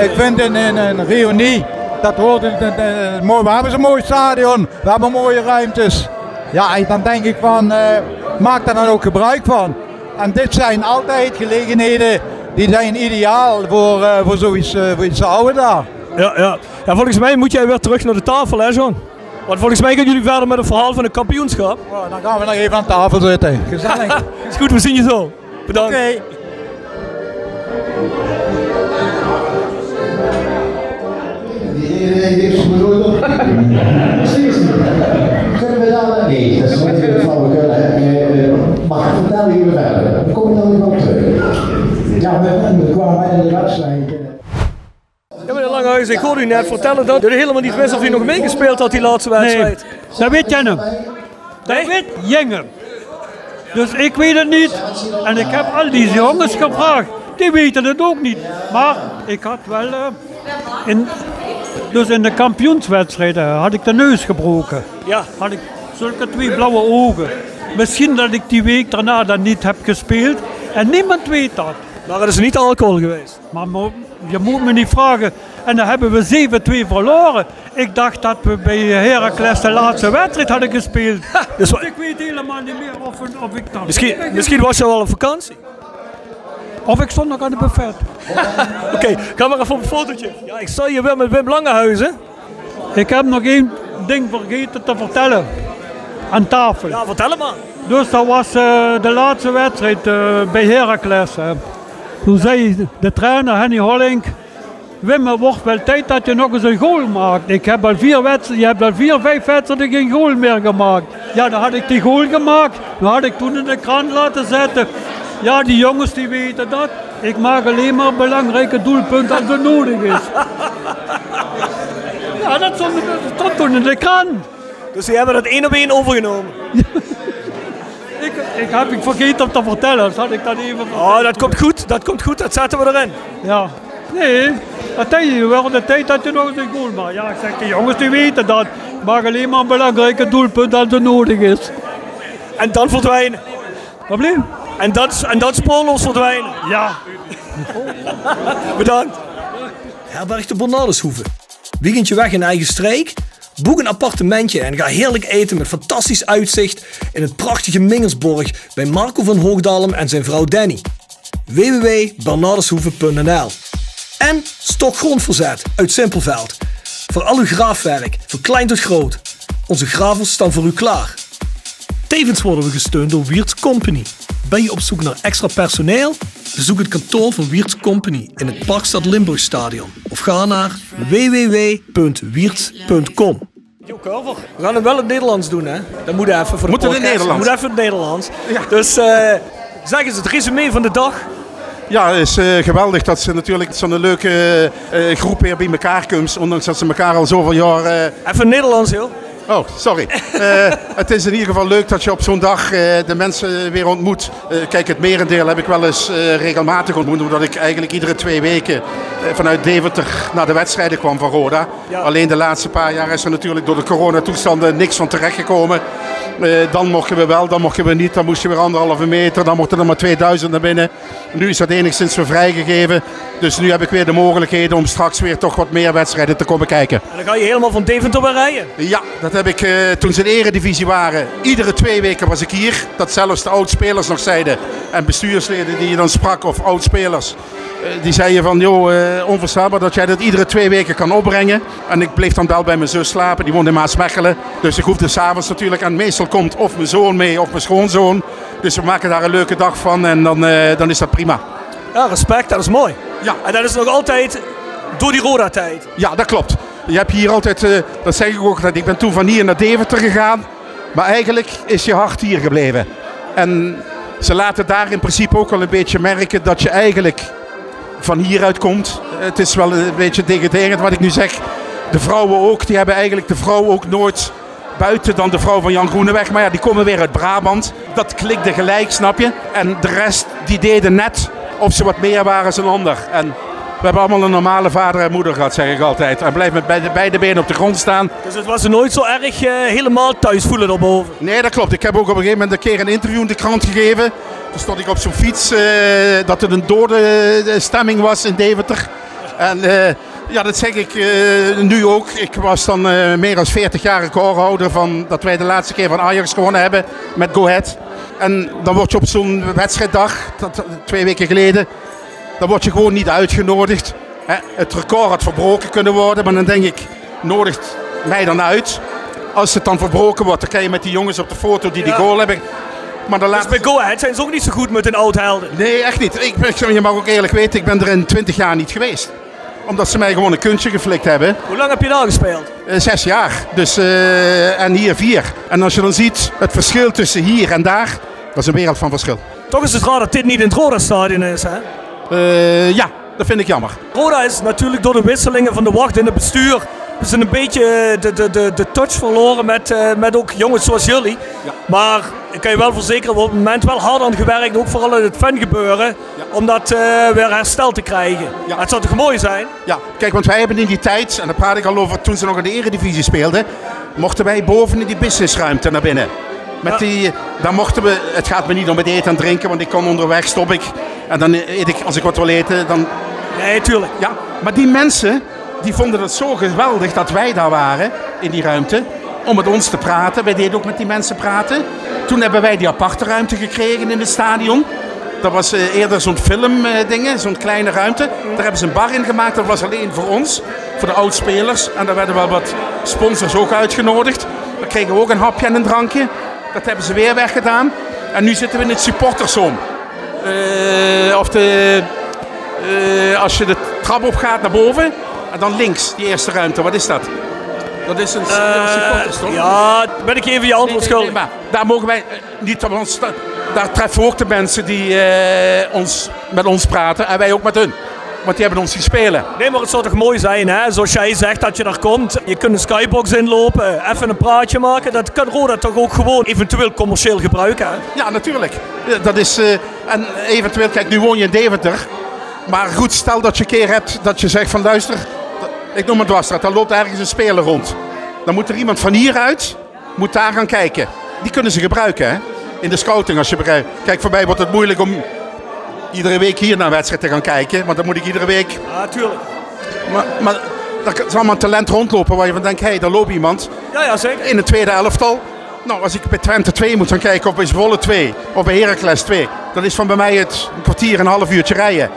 ik vind een, een, een reunie, dat hoort in het een mooi. We hebben een mooi stadion, we hebben mooie ruimtes. Ja, en dan denk ik van, eh, maak daar dan ook gebruik van. En dit zijn altijd gelegenheden, die zijn ideaal voor, eh, voor zoiets, eh, voor iets oude daar. Ja, ja. ja, volgens mij moet jij weer terug naar de tafel, hè, John? Want volgens mij gaan jullie verder met het verhaal van het kampioenschap. Oh, dan gaan we nog even aan tafel zitten. Gezellig. is goed, we zien je zo. Bedankt. Kunnen we dan? Nee, dat is niet heel flauwekul. hè. Maar vertel je verder. Dan kom ik dan weer op terug. Ja, we, we kwamen in de wedstrijd. eh, Ja, meneer Langhuis, ik hoorde u net vertellen dat u helemaal niet wist of u nog meegespeeld had die laatste wedstrijd. Dat weet jij hem. Dat weet Jenger. Dus ik weet het niet. En ik heb al die jongens gevraagd. Die weten het ook niet. Maar ik had wel... eh, in, dus in de kampioenswedstrijden had ik de neus gebroken. Ja. Had ik zulke twee blauwe ogen. Misschien dat ik die week daarna dan niet heb gespeeld. En niemand weet dat. Maar het is niet alcohol geweest. Maar je moet me niet vragen. En dan hebben we 7-2 verloren. Ik dacht dat we bij Heracles de laatste wedstrijd hadden gespeeld. Dus Dus ik weet helemaal niet meer of, of ik dat... Misschien, misschien was je wel op vakantie. Of ik stond nog aan de buffet. Oké, ga maar even op een fotootje. Ja, ik sta hier weer met Wim Langehuizen. Ik heb nog één ding vergeten te vertellen. Aan tafel. Ja, vertel maar. Dus dat was eh, de laatste wedstrijd eh, bij Heracles. hè. Toen zei de trainer Henny Hollink... Wim, het wordt wel tijd dat je nog eens een goal maakt. Ik heb al vier wedstrijden, je hebt al vier, vijf wedstrijden geen goal meer gemaakt. Ja, dan had ik die goal gemaakt. Dan had ik toen in de krant laten zetten. Ja, die jongens die weten dat. Ik maak alleen maar belangrijke doelpunten als het nodig is. Ja, dat stond, dat stond toen in de krant. Dus die hebben dat één op één overgenomen. Ik, ik heb ik vergeten om te vertellen, dus had ik dat even Oh, dat komt goed, dat komt goed, dat zetten we erin. Ja. Nee, dat denk je wel de tijd dat je nog een goal maakt. Ja, ik zeg, de jongens die weten dat. Ik maak alleen maar een belangrijke doelpunt als het nodig is. En dan verdwijnen. Wat En dan, en dan spoorloos verdwijnen. Ja. Bedankt. Herberg de Bernardeshoeve. Weekendje weg in eigen streek? Boek een appartementje en ga heerlijk eten met fantastisch uitzicht in het prachtige Mingersborg bij Marco van Hoogdalem en zijn vrouw Danny. www.bernardeshoeve.nl En Stok Grondverzet uit Simpelveld. Voor al uw graafwerk, van klein tot groot. Onze gravels staan voor u klaar. Tevens worden we gesteund door Wiert's Company. Ben je op zoek naar extra personeel? Bezoek het kantoor van Wiert's Company in het Parkstad Limburgstadion of ga naar www.wiert.com. Jo, Carver, we gaan het wel in het Nederlands doen, hè? Dat moet even voor de Moet het in. Nederlands? Moet even in het Nederlands. Dus eh, zeg eens het resume van de dag. Ja, het is eh, geweldig dat ze natuurlijk zo'n leuke eh, groep weer bij elkaar komt. Ondanks dat ze elkaar al zoveel jaar... eh, Even Nederlands, joh. Oh, sorry. Eh, het is in ieder geval leuk dat je op zo'n dag eh, de mensen weer ontmoet. Eh, kijk, het merendeel heb ik wel eens regelmatig ontmoet. Omdat ik eigenlijk iedere twee weken vanuit Deventer naar de wedstrijden kwam van Roda. Alleen de laatste paar jaar is er natuurlijk door de coronatoestanden niks van terechtgekomen. Dan mochten we wel, dan mochten we niet. Dan moest je weer anderhalve meter. Dan mochten er maar 2000 naar binnen. Nu is dat enigszins weer vrijgegeven. Dus nu heb ik weer de mogelijkheden om straks weer toch wat meer wedstrijden te komen kijken. En dan ga je helemaal van Deventer weer rijden. Ja, dat heb ik eh, toen ze in de eredivisie waren. Iedere twee weken was ik hier. Dat zelfs de oudspelers nog zeiden. En bestuursleden die je dan sprak, of oudspelers. eh, die zeiden van, joh, eh, onverstaanbaar dat jij dat iedere twee weken kan opbrengen. En ik bleef dan wel bij mijn zus slapen. Die woonde in Maasmechelen. Dus ik hoefde s'avonds natuurlijk. En meestal komt of mijn zoon mee of mijn schoonzoon. Dus we maken daar een leuke dag van. En dan, dan is dat prima. Ja, respect, dat is mooi. Ja. En dat is nog altijd door die Roda-tijd. Ja, dat klopt. Je hebt hier altijd, eh, dat zeg ik ook, dat ik ben toen van hier naar Deventer gegaan. Maar eigenlijk is je hart hier gebleven. En ze laten daar in principe ook wel een beetje merken dat je eigenlijk van hieruit komt. Het is wel een beetje degraderend wat ik nu zeg. De vrouwen ook, die hebben eigenlijk de vrouw ook nooit buiten dan de vrouw van Jan Groeneweg. Maar ja, die komen weer uit Brabant. Dat klikte gelijk, snap je? En de rest, die deden net of ze wat meer waren als een ander. En we hebben allemaal een normale vader en moeder gehad, zeg ik altijd. En blijf met beide, beide benen op de grond staan. Dus het was er nooit zo erg eh, helemaal thuis voelen daarboven. Nee, dat klopt. Ik heb ook op een gegeven moment een keer een interview in de krant gegeven. Toen stond ik op zo'n fiets, eh, dat het een dode eh, stemming was in Deventer. En ja, dat zeg ik nu ook. Ik was dan meer dan 40 jaar recordhouder van dat wij de laatste keer van Ajax gewonnen hebben met Go Ahead. En dan word je op zo'n wedstrijddag, dat, twee weken geleden, dan word je gewoon niet uitgenodigd. Het record had verbroken kunnen worden, maar dan denk ik, nodigt mij dan uit. Als het dan verbroken wordt, dan kan je met die jongens op de foto die die Ja. goal hebben. Maar dan laat... Dus bij Go Ahead zijn ze ook niet zo goed met hun oud-helden. Nee, echt niet. Ik, ben- je mag ook eerlijk weten, ik ben er in 20 jaar niet geweest. Omdat ze mij gewoon een kuntje geflikt hebben. Hoe lang heb je daar gespeeld? Eh, zes jaar. Dus, eh, en hier vier. En als je dan ziet het verschil tussen hier en daar, dat is een wereld van verschil. Toch is het raar dat dit niet in het Roda-stadion is, hè? Eh, ja, dat vind ik jammer. Roda is natuurlijk door de wisselingen van de wacht in het bestuur... We zijn een beetje eh, de, de, de, de touch verloren met, eh, met ook jongens zoals jullie. Maar ik kan je wel verzekeren, we hebben op het moment wel hard aan gewerkt, ook vooral in het fangebeuren, om dat weer hersteld te krijgen. Het zou toch mooi zijn? Ja, kijk, want wij hebben in die tijd, en daar praat ik al over toen ze nog in de eredivisie speelden, mochten wij boven in die businessruimte naar binnen. Met die, dan mochten we, het gaat me niet om het eten en drinken, want ik kon onderweg, stop ik. En dan eet ik, als ik wat wil eten, dan... Nee, tuurlijk. Ja, maar die mensen, die vonden het zo geweldig dat wij daar waren, in die ruimte, om met ons te praten. Wij deden ook met die mensen praten. Toen hebben wij die aparte ruimte gekregen in het stadion. Dat was eh, eerder zo'n filmdingen, zo'n kleine ruimte. Daar hebben ze een bar in gemaakt. Dat was alleen voor ons, voor de oudspelers. En daar werden wel wat sponsors ook uitgenodigd. Dan kregen we ook een hapje en een drankje. Dat hebben ze weer weggedaan. En nu zitten we in het supporterszone. Eh, of de, eh, als je de trap op gaat naar boven. En dan links, die eerste ruimte. Wat is dat? Dat is een uh, supporters, toch? Ja, ben ik even je antwoord schuldig. daar mogen wij eh, niet op ons... Daar treffen we ook de mensen die eh, ons, met ons praten. En wij ook met hun. Want die hebben ons zien spelen. Nee, maar het zou toch mooi zijn, hè? Zoals jij zegt dat je daar komt. Je kunt een skybox inlopen, even een praatje maken. Dat kan Roda toch ook gewoon eventueel commercieel gebruiken, hè? Ja, natuurlijk. Dat is, eh, en eventueel, kijk, nu woon je in Deventer. Maar goed, stel dat je een keer hebt dat je zegt van luister, ik noem het dwarsstraat, daar loopt ergens een speler rond. Dan moet er iemand van hieruit, moet daar gaan kijken. Die kunnen ze gebruiken, hè? In de scouting, als je begrijpt. Kijk, voor mij wordt het moeilijk om iedere week hier naar een wedstrijd te gaan kijken. Want dan moet ik iedere week... Ja, tuurlijk. Maar, maar er is allemaal talent rondlopen waar je van denkt, hé, hey, daar loopt iemand. Ja, ja, zeker. In de tweede elftal. Nou, als ik bij Twente 2 moet gaan kijken, of bij Zwolle 2, of bij Heracles 2, dan is van bij mij het een kwartier, een half uurtje rijden.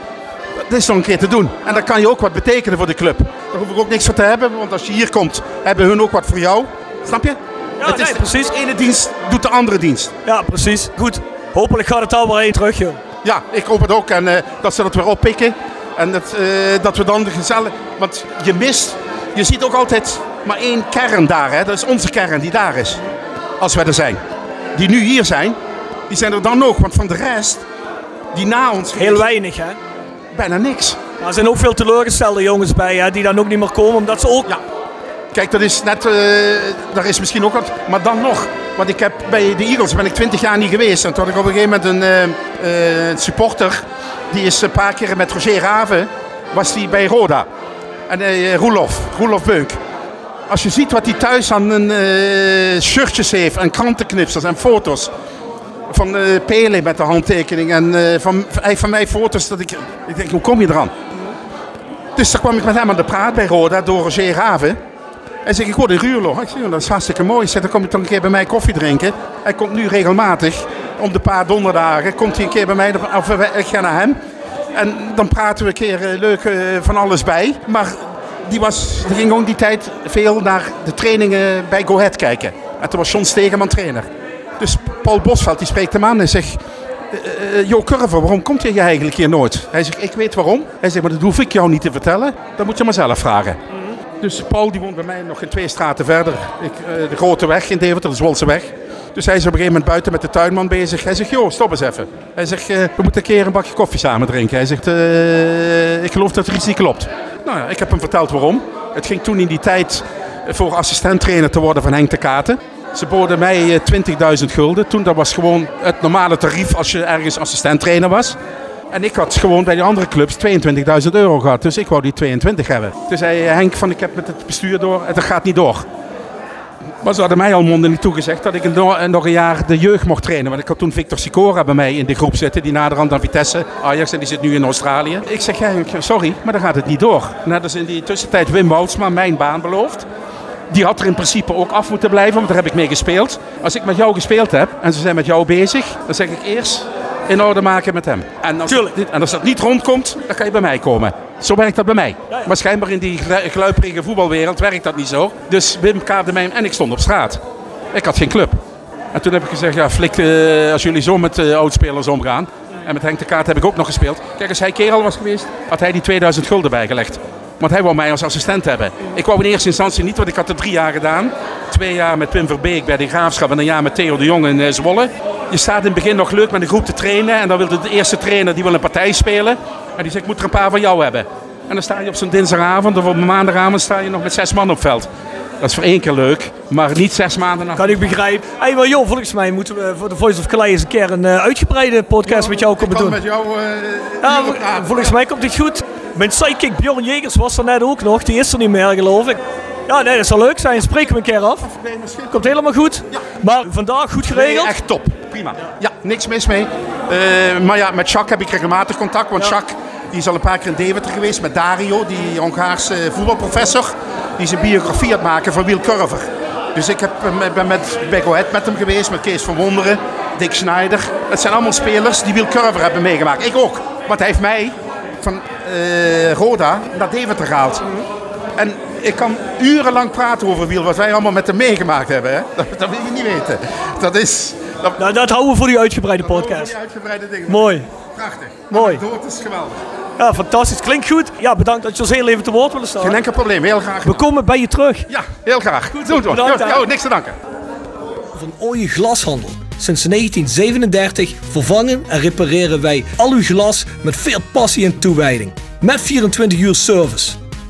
Dat is nog een keer te doen. En dan kan je ook wat betekenen voor de club. Daar hoef ik ook niks voor te hebben, want als je hier komt, hebben hun ook wat voor jou. Snap je? Ja, het is nee, precies. De ene dienst doet de andere dienst. Ja, precies. Goed. Hopelijk gaat het al weer één terug, joh. Ja, ik hoop het ook. En eh, dat ze dat weer oppikken. En dat, eh, dat we dan de gezellig... Want je mist... Je ziet ook altijd maar één kern daar. Hè? Dat is onze kern die daar is. Als wij er zijn. Die nu hier zijn. Die zijn er dan ook. Want van de rest... Die na ons... Heel weinig, hè? Bijna niks. Maar er zijn ook veel teleurgestelde jongens bij, hè, die dan ook niet meer komen, omdat ze ook Kijk, dat is net, uh, daar is misschien ook wat, maar dan nog. Want ik heb bij de Eagles ben ik 20 jaar niet geweest. En toen had ik op een gegeven moment een uh, supporter, die is een paar keer met Roger Raven, was die bij Roda. En uh, Roelof, Roelof Beuk. Als je ziet wat hij thuis aan een, shirtjes heeft en krantenknipsels en foto's van Pele met de handtekening en van, van mij foto's dat ik, ik denk, hoe kom je eraan? Dus daar kwam ik met hem aan de praat bij Roda door Roger Raven. Hij zegt, ik hoor de Ruurlo. Ik zeg, dat is hartstikke mooi. Ik dan kom je toch een keer bij mij koffie drinken. Hij komt nu regelmatig, om de paar donderdagen, komt hij een keer bij mij, of ik ga naar hem. En dan praten we een keer uh, leuk van alles bij. Maar die, was, die ging ook die tijd veel naar de trainingen bij Go Ahead kijken. En toen was John Stegeman trainer. Dus Paul Bosveld die spreekt hem aan en zegt... Uh, Jo Curver, waarom komt je eigenlijk hier nooit? Hij zegt, ik weet waarom. Hij zegt, maar dat hoef ik jou niet te vertellen. Dat moet je maar zelf vragen. Dus Paul die woont bij mij nog in twee straten verder. Ik, uh, de Grote Weg in Deventer, de Zwolse Weg. Dus hij is op een gegeven moment buiten met de tuinman bezig. Hij zegt, joh, stop eens even. Hij zegt, uh, we moeten een keer een bakje koffie samen drinken. Hij zegt, ik geloof dat er iets niet klopt. Nou ja, ik heb hem verteld waarom. Het ging toen in die tijd voor assistent-trainer te worden van Henk de Katen. Ze boden mij 20.000 gulden. Toen dat was gewoon het normale tarief als je ergens assistent-trainer was. En ik had gewoon bij die andere clubs 22.000 euro gehad. Dus ik wou die 22 hebben. Toen zei Henk van ik heb met het bestuur door dat gaat niet door. Maar ze hadden mij al monden niet toegezegd dat ik nog een jaar de jeugd mocht trainen. Want ik had toen Victor Sicora bij mij in de groep zitten. Die naderhand aan Vitesse, Ajax en die zit nu in Australië. Ik zeg, ja, sorry, maar dan gaat het niet door. Net als in die tussentijd Wim Woutsma mijn baan beloofd. Die had er in principe ook af moeten blijven, want daar heb ik mee gespeeld. Als ik met jou gespeeld heb en ze zijn met jou bezig, dan zeg ik eerst in orde maken met hem. En als, dat, en als dat niet rondkomt, dan kan je bij mij komen. Zo werkt dat bij mij. Maar schijnbaar in die gluiperige voetbalwereld werkt dat niet zo. Dus Wim kaarde mij en ik stond op straat. Ik had geen club. En toen heb ik gezegd, ja flik, uh, als jullie zo met uh, oudspelers omgaan. En met Henk de Kaart heb ik ook nog gespeeld. Kijk, als hij kerel was geweest, had hij die 2000 gulden bijgelegd. Want hij wou mij als assistent hebben. Ik wou in eerste instantie niet, want ik had er drie jaar gedaan. Twee jaar met Pim Verbeek bij de Graafschap en een jaar met Theo de Jong in Zwolle. Je staat in het begin nog leuk met een groep te trainen. En dan wil de eerste trainer die wil een partij spelen. En die zegt, ik moet er een paar van jou hebben. En dan sta je op zo'n dinsdagavond of op een maandagavond sta je nog met zes man op veld. Dat is voor één keer leuk, maar niet zes maanden na. Kan ik begrijpen. Hey, maar joh, volgens mij moeten we voor de Voice of Calais eens een keer een uh, uitgebreide podcast met jou komen doen. met jou uh, ja, volgens mij komt dit goed. Mijn sidekick Bjorn Jegers was er net ook nog. Die is er niet meer, geloof ik. Ja, nee, dat zal leuk zijn. Spreken we een keer af. Komt helemaal goed. Maar vandaag goed geregeld? Nee, echt top. Prima. Ja, niks mis mee. Uh, maar ja, met Jacques heb ik regelmatig contact. Want ja. Jacques die is al een paar keer in Deventer geweest met Dario, die Hongaarse voetbalprofessor. Die zijn biografie aan het maken van Wiel Curver. Dus ik heb, ben met Bego met hem geweest, met Kees van Wonderen, Dick Schneider. Het zijn allemaal spelers die Wiel Curver hebben meegemaakt. Ik ook. Want hij heeft mij van uh, Roda naar Deventer gehaald. En ik kan urenlang praten over Wiel, wat wij allemaal met hem meegemaakt hebben. Hè? Dat, dat wil je niet weten. Dat is... Dat, nou, dat houden we voor die uitgebreide podcast. Die uitgebreide dingen. Mooi. Prachtig. Mooi. Dat is geweldig. Ja, fantastisch. Klinkt goed. Ja, bedankt dat je ons heel even te woord willen staan. Geen enkel probleem. Heel graag. We komen bij je terug. Ja, heel graag. Goed zo. Bedankt, niks te danken. Van Ooie Glashandel. Sinds 1937 vervangen en repareren wij al uw glas met veel passie en toewijding. Met 24 uur service.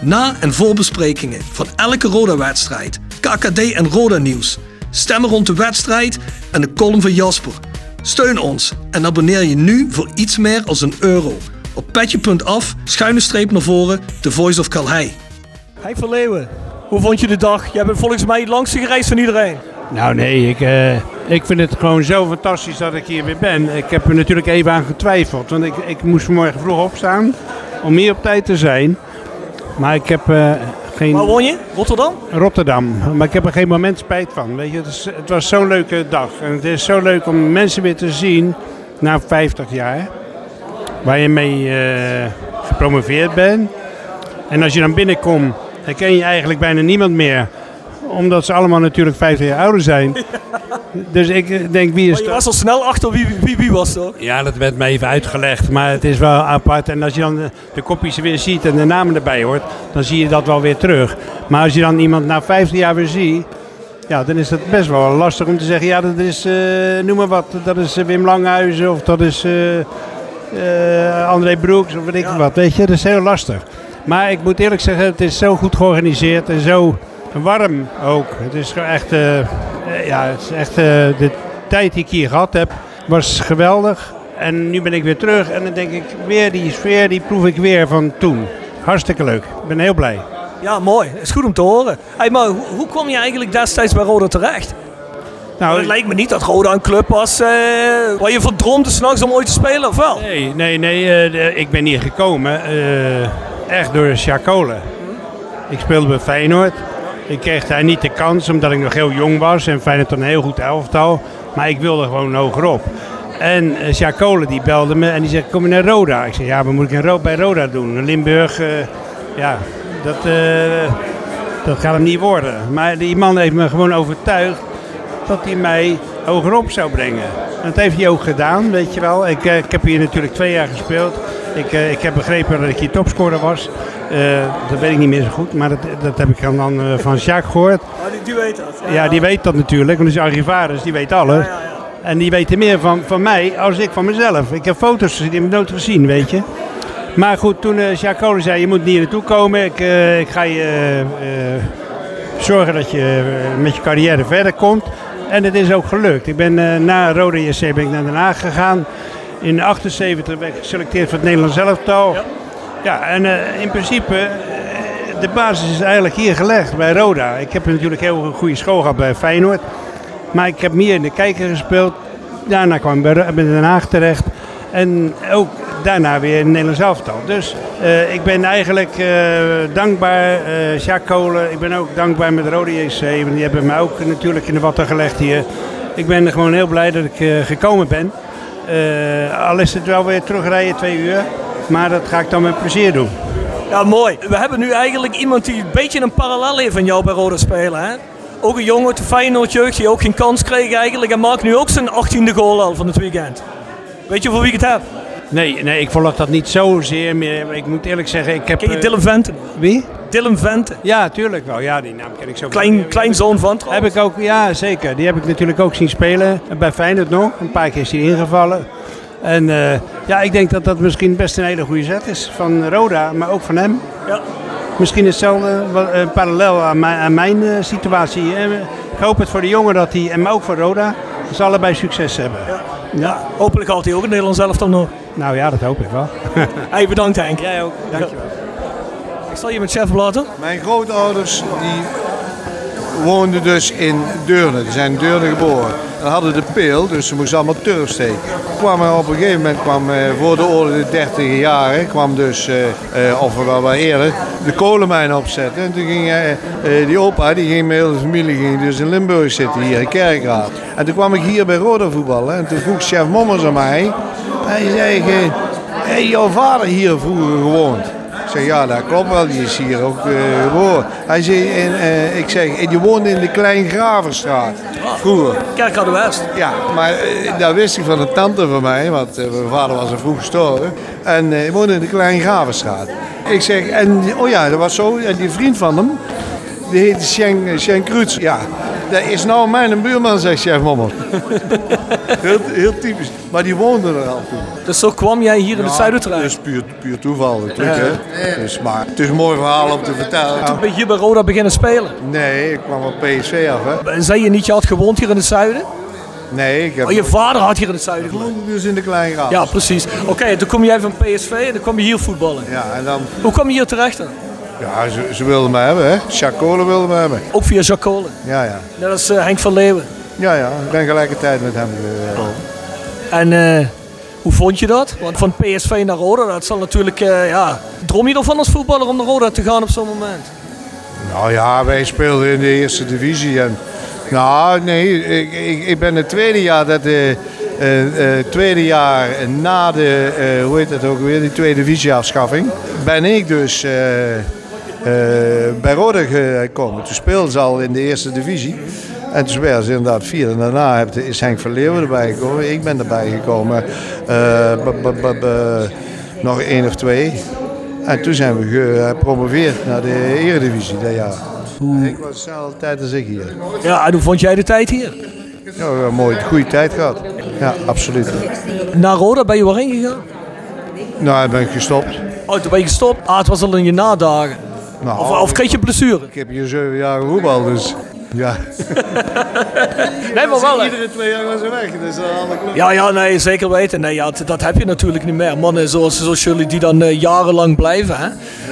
Na- en voorbesprekingen van elke Roda-wedstrijd, KKD en Roda-nieuws. Stemmen rond de wedstrijd en de column van Jasper. Steun ons en abonneer je nu voor iets meer als een euro. Op petje.af, schuine streep naar voren, The Voice of Calhei. Henk van Leeuwen, hoe vond je de dag? Jij bent volgens mij het langste gereisd van iedereen. Nou nee, ik, uh, ik vind het gewoon zo fantastisch dat ik hier weer ben. Ik heb er natuurlijk even aan getwijfeld, want ik, ik moest vanmorgen vroeg opstaan om hier op tijd te zijn. Maar ik heb uh, geen... Waar woon je? Rotterdam? Rotterdam. Maar ik heb er geen moment spijt van. Weet je, het, is, het was zo'n leuke dag. En het is zo leuk om mensen weer te zien na 50 jaar. Waar je mee uh, gepromoveerd bent. En als je dan binnenkomt, herken je eigenlijk bijna niemand meer Omdat ze allemaal natuurlijk 50 jaar ouder zijn. Dus ik denk, wie is Maar je dat? was al snel achter wie, wie, wie was toch? Ja, dat werd me even uitgelegd, maar het is wel apart. En als je dan de, de kopjes weer ziet en de namen erbij hoort, dan zie je dat wel weer terug. Maar als je dan iemand na 15 jaar weer ziet, ja, dan is het best wel lastig om te zeggen, ja, dat is, eh, noem maar wat, dat is eh, Wim Langhuizen of dat is eh, eh, André Broeks of weet ik wat, weet je. Dat is heel lastig. Maar ik moet eerlijk zeggen, het is zo goed georganiseerd en zo warm ook. Het is gewoon echt, eh, eh, ja, het is echt, eh, de tijd die ik hier gehad heb, was geweldig. En nu ben ik weer terug en dan denk ik weer die sfeer, die proef ik weer van toen. Hartstikke leuk. Ik ben heel blij. Ja, mooi. Is goed om te horen. Hey, maar hoe, kwam je eigenlijk destijds bij Roda terecht? Nou, het lijkt me niet dat Roda een club was eh, waar je voor droomde s'nachts om ooit te spelen, of wel? Nee, nee, nee. eh, ik ben hier gekomen eh, echt door Sjaak Kolen. Ik speelde bij Feyenoord. Ik kreeg daar niet de kans omdat ik nog heel jong was. En Feyenoord een heel goed elftal. Maar ik wilde gewoon hogerop. En uh, Sjaak Kolen die belde me en die zegt, kom je naar Roda? Ik zeg, ja, wat moet ik bij Roda doen? Limburg, eh, ja, dat, eh, dat gaat hem niet worden. Maar die man heeft me gewoon overtuigd dat hij mij hogerop zou brengen. En dat heeft hij ook gedaan, weet je wel. Ik, eh, ik heb hier natuurlijk twee jaar gespeeld. Ik, eh, ik heb begrepen dat ik hier topscorer was. Eh, dat weet ik niet meer zo goed, maar dat, dat heb ik dan van Jacques gehoord. Ja, die, die weet dat. Ja, die weet dat natuurlijk, want hij is archivaris, die weet alles. En die weten meer van, van mij als ik van mezelf. Ik heb foto's gezien, die heb ik nooit gezien, weet je. Maar goed, toen eh Jacques Kolen zei, je moet niet hier naartoe komen. Ik, ik ga je zorgen dat je met je carrière verder komt. En het is ook gelukt. Ik ben eh, na Rode JC ben ik naar Den Haag gegaan. In 78 ben ik geselecteerd voor het Nederlands elftal. Ja, en eh, in principe, eh, de basis is eigenlijk hier gelegd bij Roda. Ik heb natuurlijk heel een goede school gehad bij Feyenoord. Maar ik heb meer in de kijker gespeeld. Daarna kwam ik bij Den Haag terecht. En ook daarna weer in het Nederlands elftal. Dus eh, ik ben eigenlijk eh, dankbaar, eh Jacques Kolen. Ik ben ook dankbaar met Rode JC. Want die hebben mij ook natuurlijk in de watten gelegd hier. Ik ben gewoon heel blij dat ik gekomen ben. Al is het wel weer terugrijden twee uur. Maar dat ga ik dan met plezier doen. Ja, mooi. We hebben nu eigenlijk iemand die een beetje een parallel heeft van jou bij Roda spelen. Hè? Ook een jongen de Feyenoord jeugd die ook geen kans kreeg eigenlijk. En maakt nu ook zijn 18e goal al van het weekend. Weet je voor wie ik het heb? Nee, nee, ik volg dat niet zozeer meer. Ik moet eerlijk zeggen, ik heb... Ken je eh, Dylan Venten? Wie? Dylan Venten. Ja, tuurlijk wel. Ja, die naam ken ik zo. Klein, kleinzoon van Heb ik ook, ja zeker. Die heb ik natuurlijk ook zien spelen. Bij Feyenoord nog. Een paar keer is hij ingevallen. En eh, ja, ik denk dat dat misschien best een hele goede zet is. Van Roda, maar ook van hem. Ja. Misschien hetzelfde, eh, parallel aan mijn, aan mijn situatie. Ik hoop het voor de jongen dat hij, en maar ook voor Roda, dat ze allebei succes hebben. Ja, hopelijk haalt hij ook het Nederlands elftal nog. Nou ja, dat hoop ik wel. Hey, bedankt Henk. Jij ook, dankjewel. Ik zal je met chef laten. Mijn grootouders die woonden dus in Deurne. Die zijn in Deurne geboren. En hadden de peel, dus ze moesten allemaal turf steken. Kwam op een gegeven moment, kwam, eh, voor de oorlog, de 30 jaren, kwam dus, eh, eh, of wel wat eerder, de kolenmijn opzetten. En toen ging die opa, die ging met de familie ging dus in Limburg zitten, hier in Kerkraad. En toen kwam ik hier bij Roda voetballen. En toen vroeg chef Mommers aan mij. Hij zei, hey, jouw vader hier vroeger gewoond. Ja, dat klopt wel, die is hier ook eh, geboren. Hij zei, en, eh, ik zeg, en die woonde in de Kleingraverstraat, vroeger. Kerkrade West. Ja, maar eh, dat wist ik van een tante van mij, want eh, mijn vader was er vroeg gestorven. En eh, hij woonde in de Kleingraverstraat. Ik zeg, en oh ja, dat was zo, en die vriend van hem, die heette Sjen Kruts. Ja, dat is nou mijn buurman, zegt chef Mommel. heel, heel typisch. Maar die woonde er al toen. Dus zo kwam jij hier in het zuiden terecht? Dat is puur, puur toeval natuurlijk. Ja. Hè? Dus, maar het is een mooi verhaal om te vertellen. Toen ben je hier bij Roda beginnen spelen. Nee, ik kwam op PSV af. Hè? En zei je niet, je had gewoond hier in het zuiden? Nee, ik heb... Oh, je vader had hier in het zuiden gewoond? Dus in de Kleingraaf. Ja, precies. Oké, toen kom jij van PSV en dan kwam je hier voetballen. Ja, en dan... Hoe kwam je hier terecht dan? Ja, ze, ze wilden me hebben, hè. Jacques wilde me hebben. Ook via Jacques Kolen. Ja, ja. Net als eh, Henk van Leeuwen. Ja, ja. Ik ben gelijkertijd met hem gekomen. En eh, hoe vond je dat? Want van PSV naar Roda, dat zal natuurlijk, eh, ja... Droom je ervan als voetballer om naar Roda te gaan op zo'n moment? Nou ja, wij speelden in de eerste divisie. En, nou, nee, ik, ik, ik ben het tweede jaar dat de... eh, eh, tweede jaar na de, eh, hoe heet het ook weer, die tweede divisieafschaffing, ben ik dus eh, bij Roda gekomen. Toen speelden ze al in de eerste divisie. En toen werden ze inderdaad vier. En daarna is Henk Verleeuwen erbij gekomen. Ik ben erbij gekomen. Eh, nog één of twee. En toen zijn we gepromoveerd naar de Eredivisie dat jaar. Ik was dezelfde tijd als ik hier. Ja, en hoe vond jij de tijd hier? Ja, we hebben een mooie, goede tijd gehad. Ja, absoluut. Na Roda ben je waarheen gegaan? Nou, ik ben gestopt. Oh, toen ben je gestopt? Ah, het was al in je nadagen. Nou, of, of kreeg je blessure? Ik heb hier zeven jaar voetbal, dus ja. Nee, maar wel. Iedere twee jaar was ze weg. Dus clubs. Ja, ja, nee, zeker weten. Nee, ja, dat, dat heb je natuurlijk niet meer. Mannen zoals, zoals jullie die dan eh, jarenlang blijven. Hè?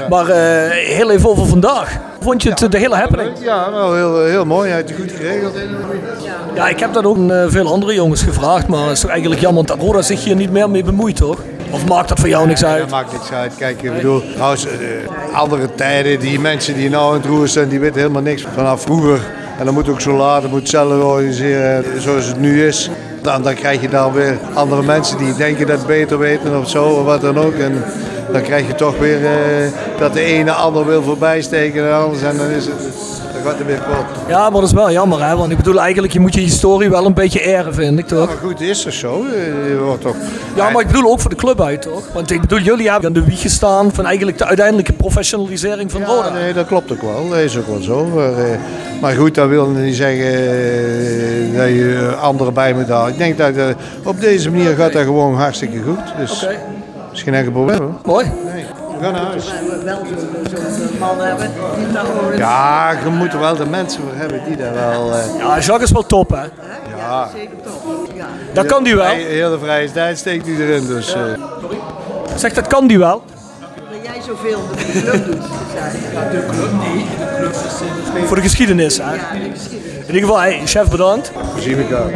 Maar eh, heel even over vandaag. Vond je het de hele happening? Ja, wel heel, heel mooi. Hij heeft het goed geregeld. Ja, ik heb dat ook aan eh, veel andere jongens gevraagd. Maar het is toch eigenlijk jammer dat Roda zich hier niet meer mee bemoeit, toch? Of maakt dat voor jou niks uit? Dat maakt niks uit. Kijk, ik bedoel, z- eh, andere tijden, die mensen die nou in het roer zijn, die weten helemaal niks vanaf vroeger. En dan moet ook zo laat, dat moet zelf organiseren zoals het nu is. Dan, dan krijg je dan weer andere mensen die denken dat het beter weten of zo, of wat dan ook. En dan krijg je toch weer eh, dat de ene ander wil voorbijsteken en anders. En dan is het, gaat het weer kapot. Ja, maar dat is wel jammer, hè? Want ik bedoel, eigenlijk, je moet je historie wel een beetje eren, vind ik, toch? Maar goed, is er zo. Eh, Je wordt toch... Ja, maar ik bedoel ook voor de club uit, toch? Want ik bedoel, jullie hebben aan de wieg gestaan van eigenlijk de uiteindelijke professionalisering van Roda. Nee, dat klopt ook wel. Dat is ook wel zo. Maar, eh, maar goed, dat wil niet zeggen eh, dat je anderen bij moet halen. Ik denk dat op deze manier gaat dat gewoon hartstikke goed. Dus Oké. misschien enkel probleem. hoor. Mooi. We gaan naar huis. wel zo'n man hebben die daar horen. Ja, je moet er wel de mensen voor hebben die daar wel... eh, Ja, Jacques is wel top, hè? ja, Zeker toch? Ja. Dat kan die wel. Heel de vrije tijd steekt hij erin. Dus, eh, Zeg, dat kan die wel. Dat jij zoveel de club doet. Ja, de club, nee. De club is Voor de geschiedenis, hè? In ieder geval, hey, chef bedankt. we zien elkaar.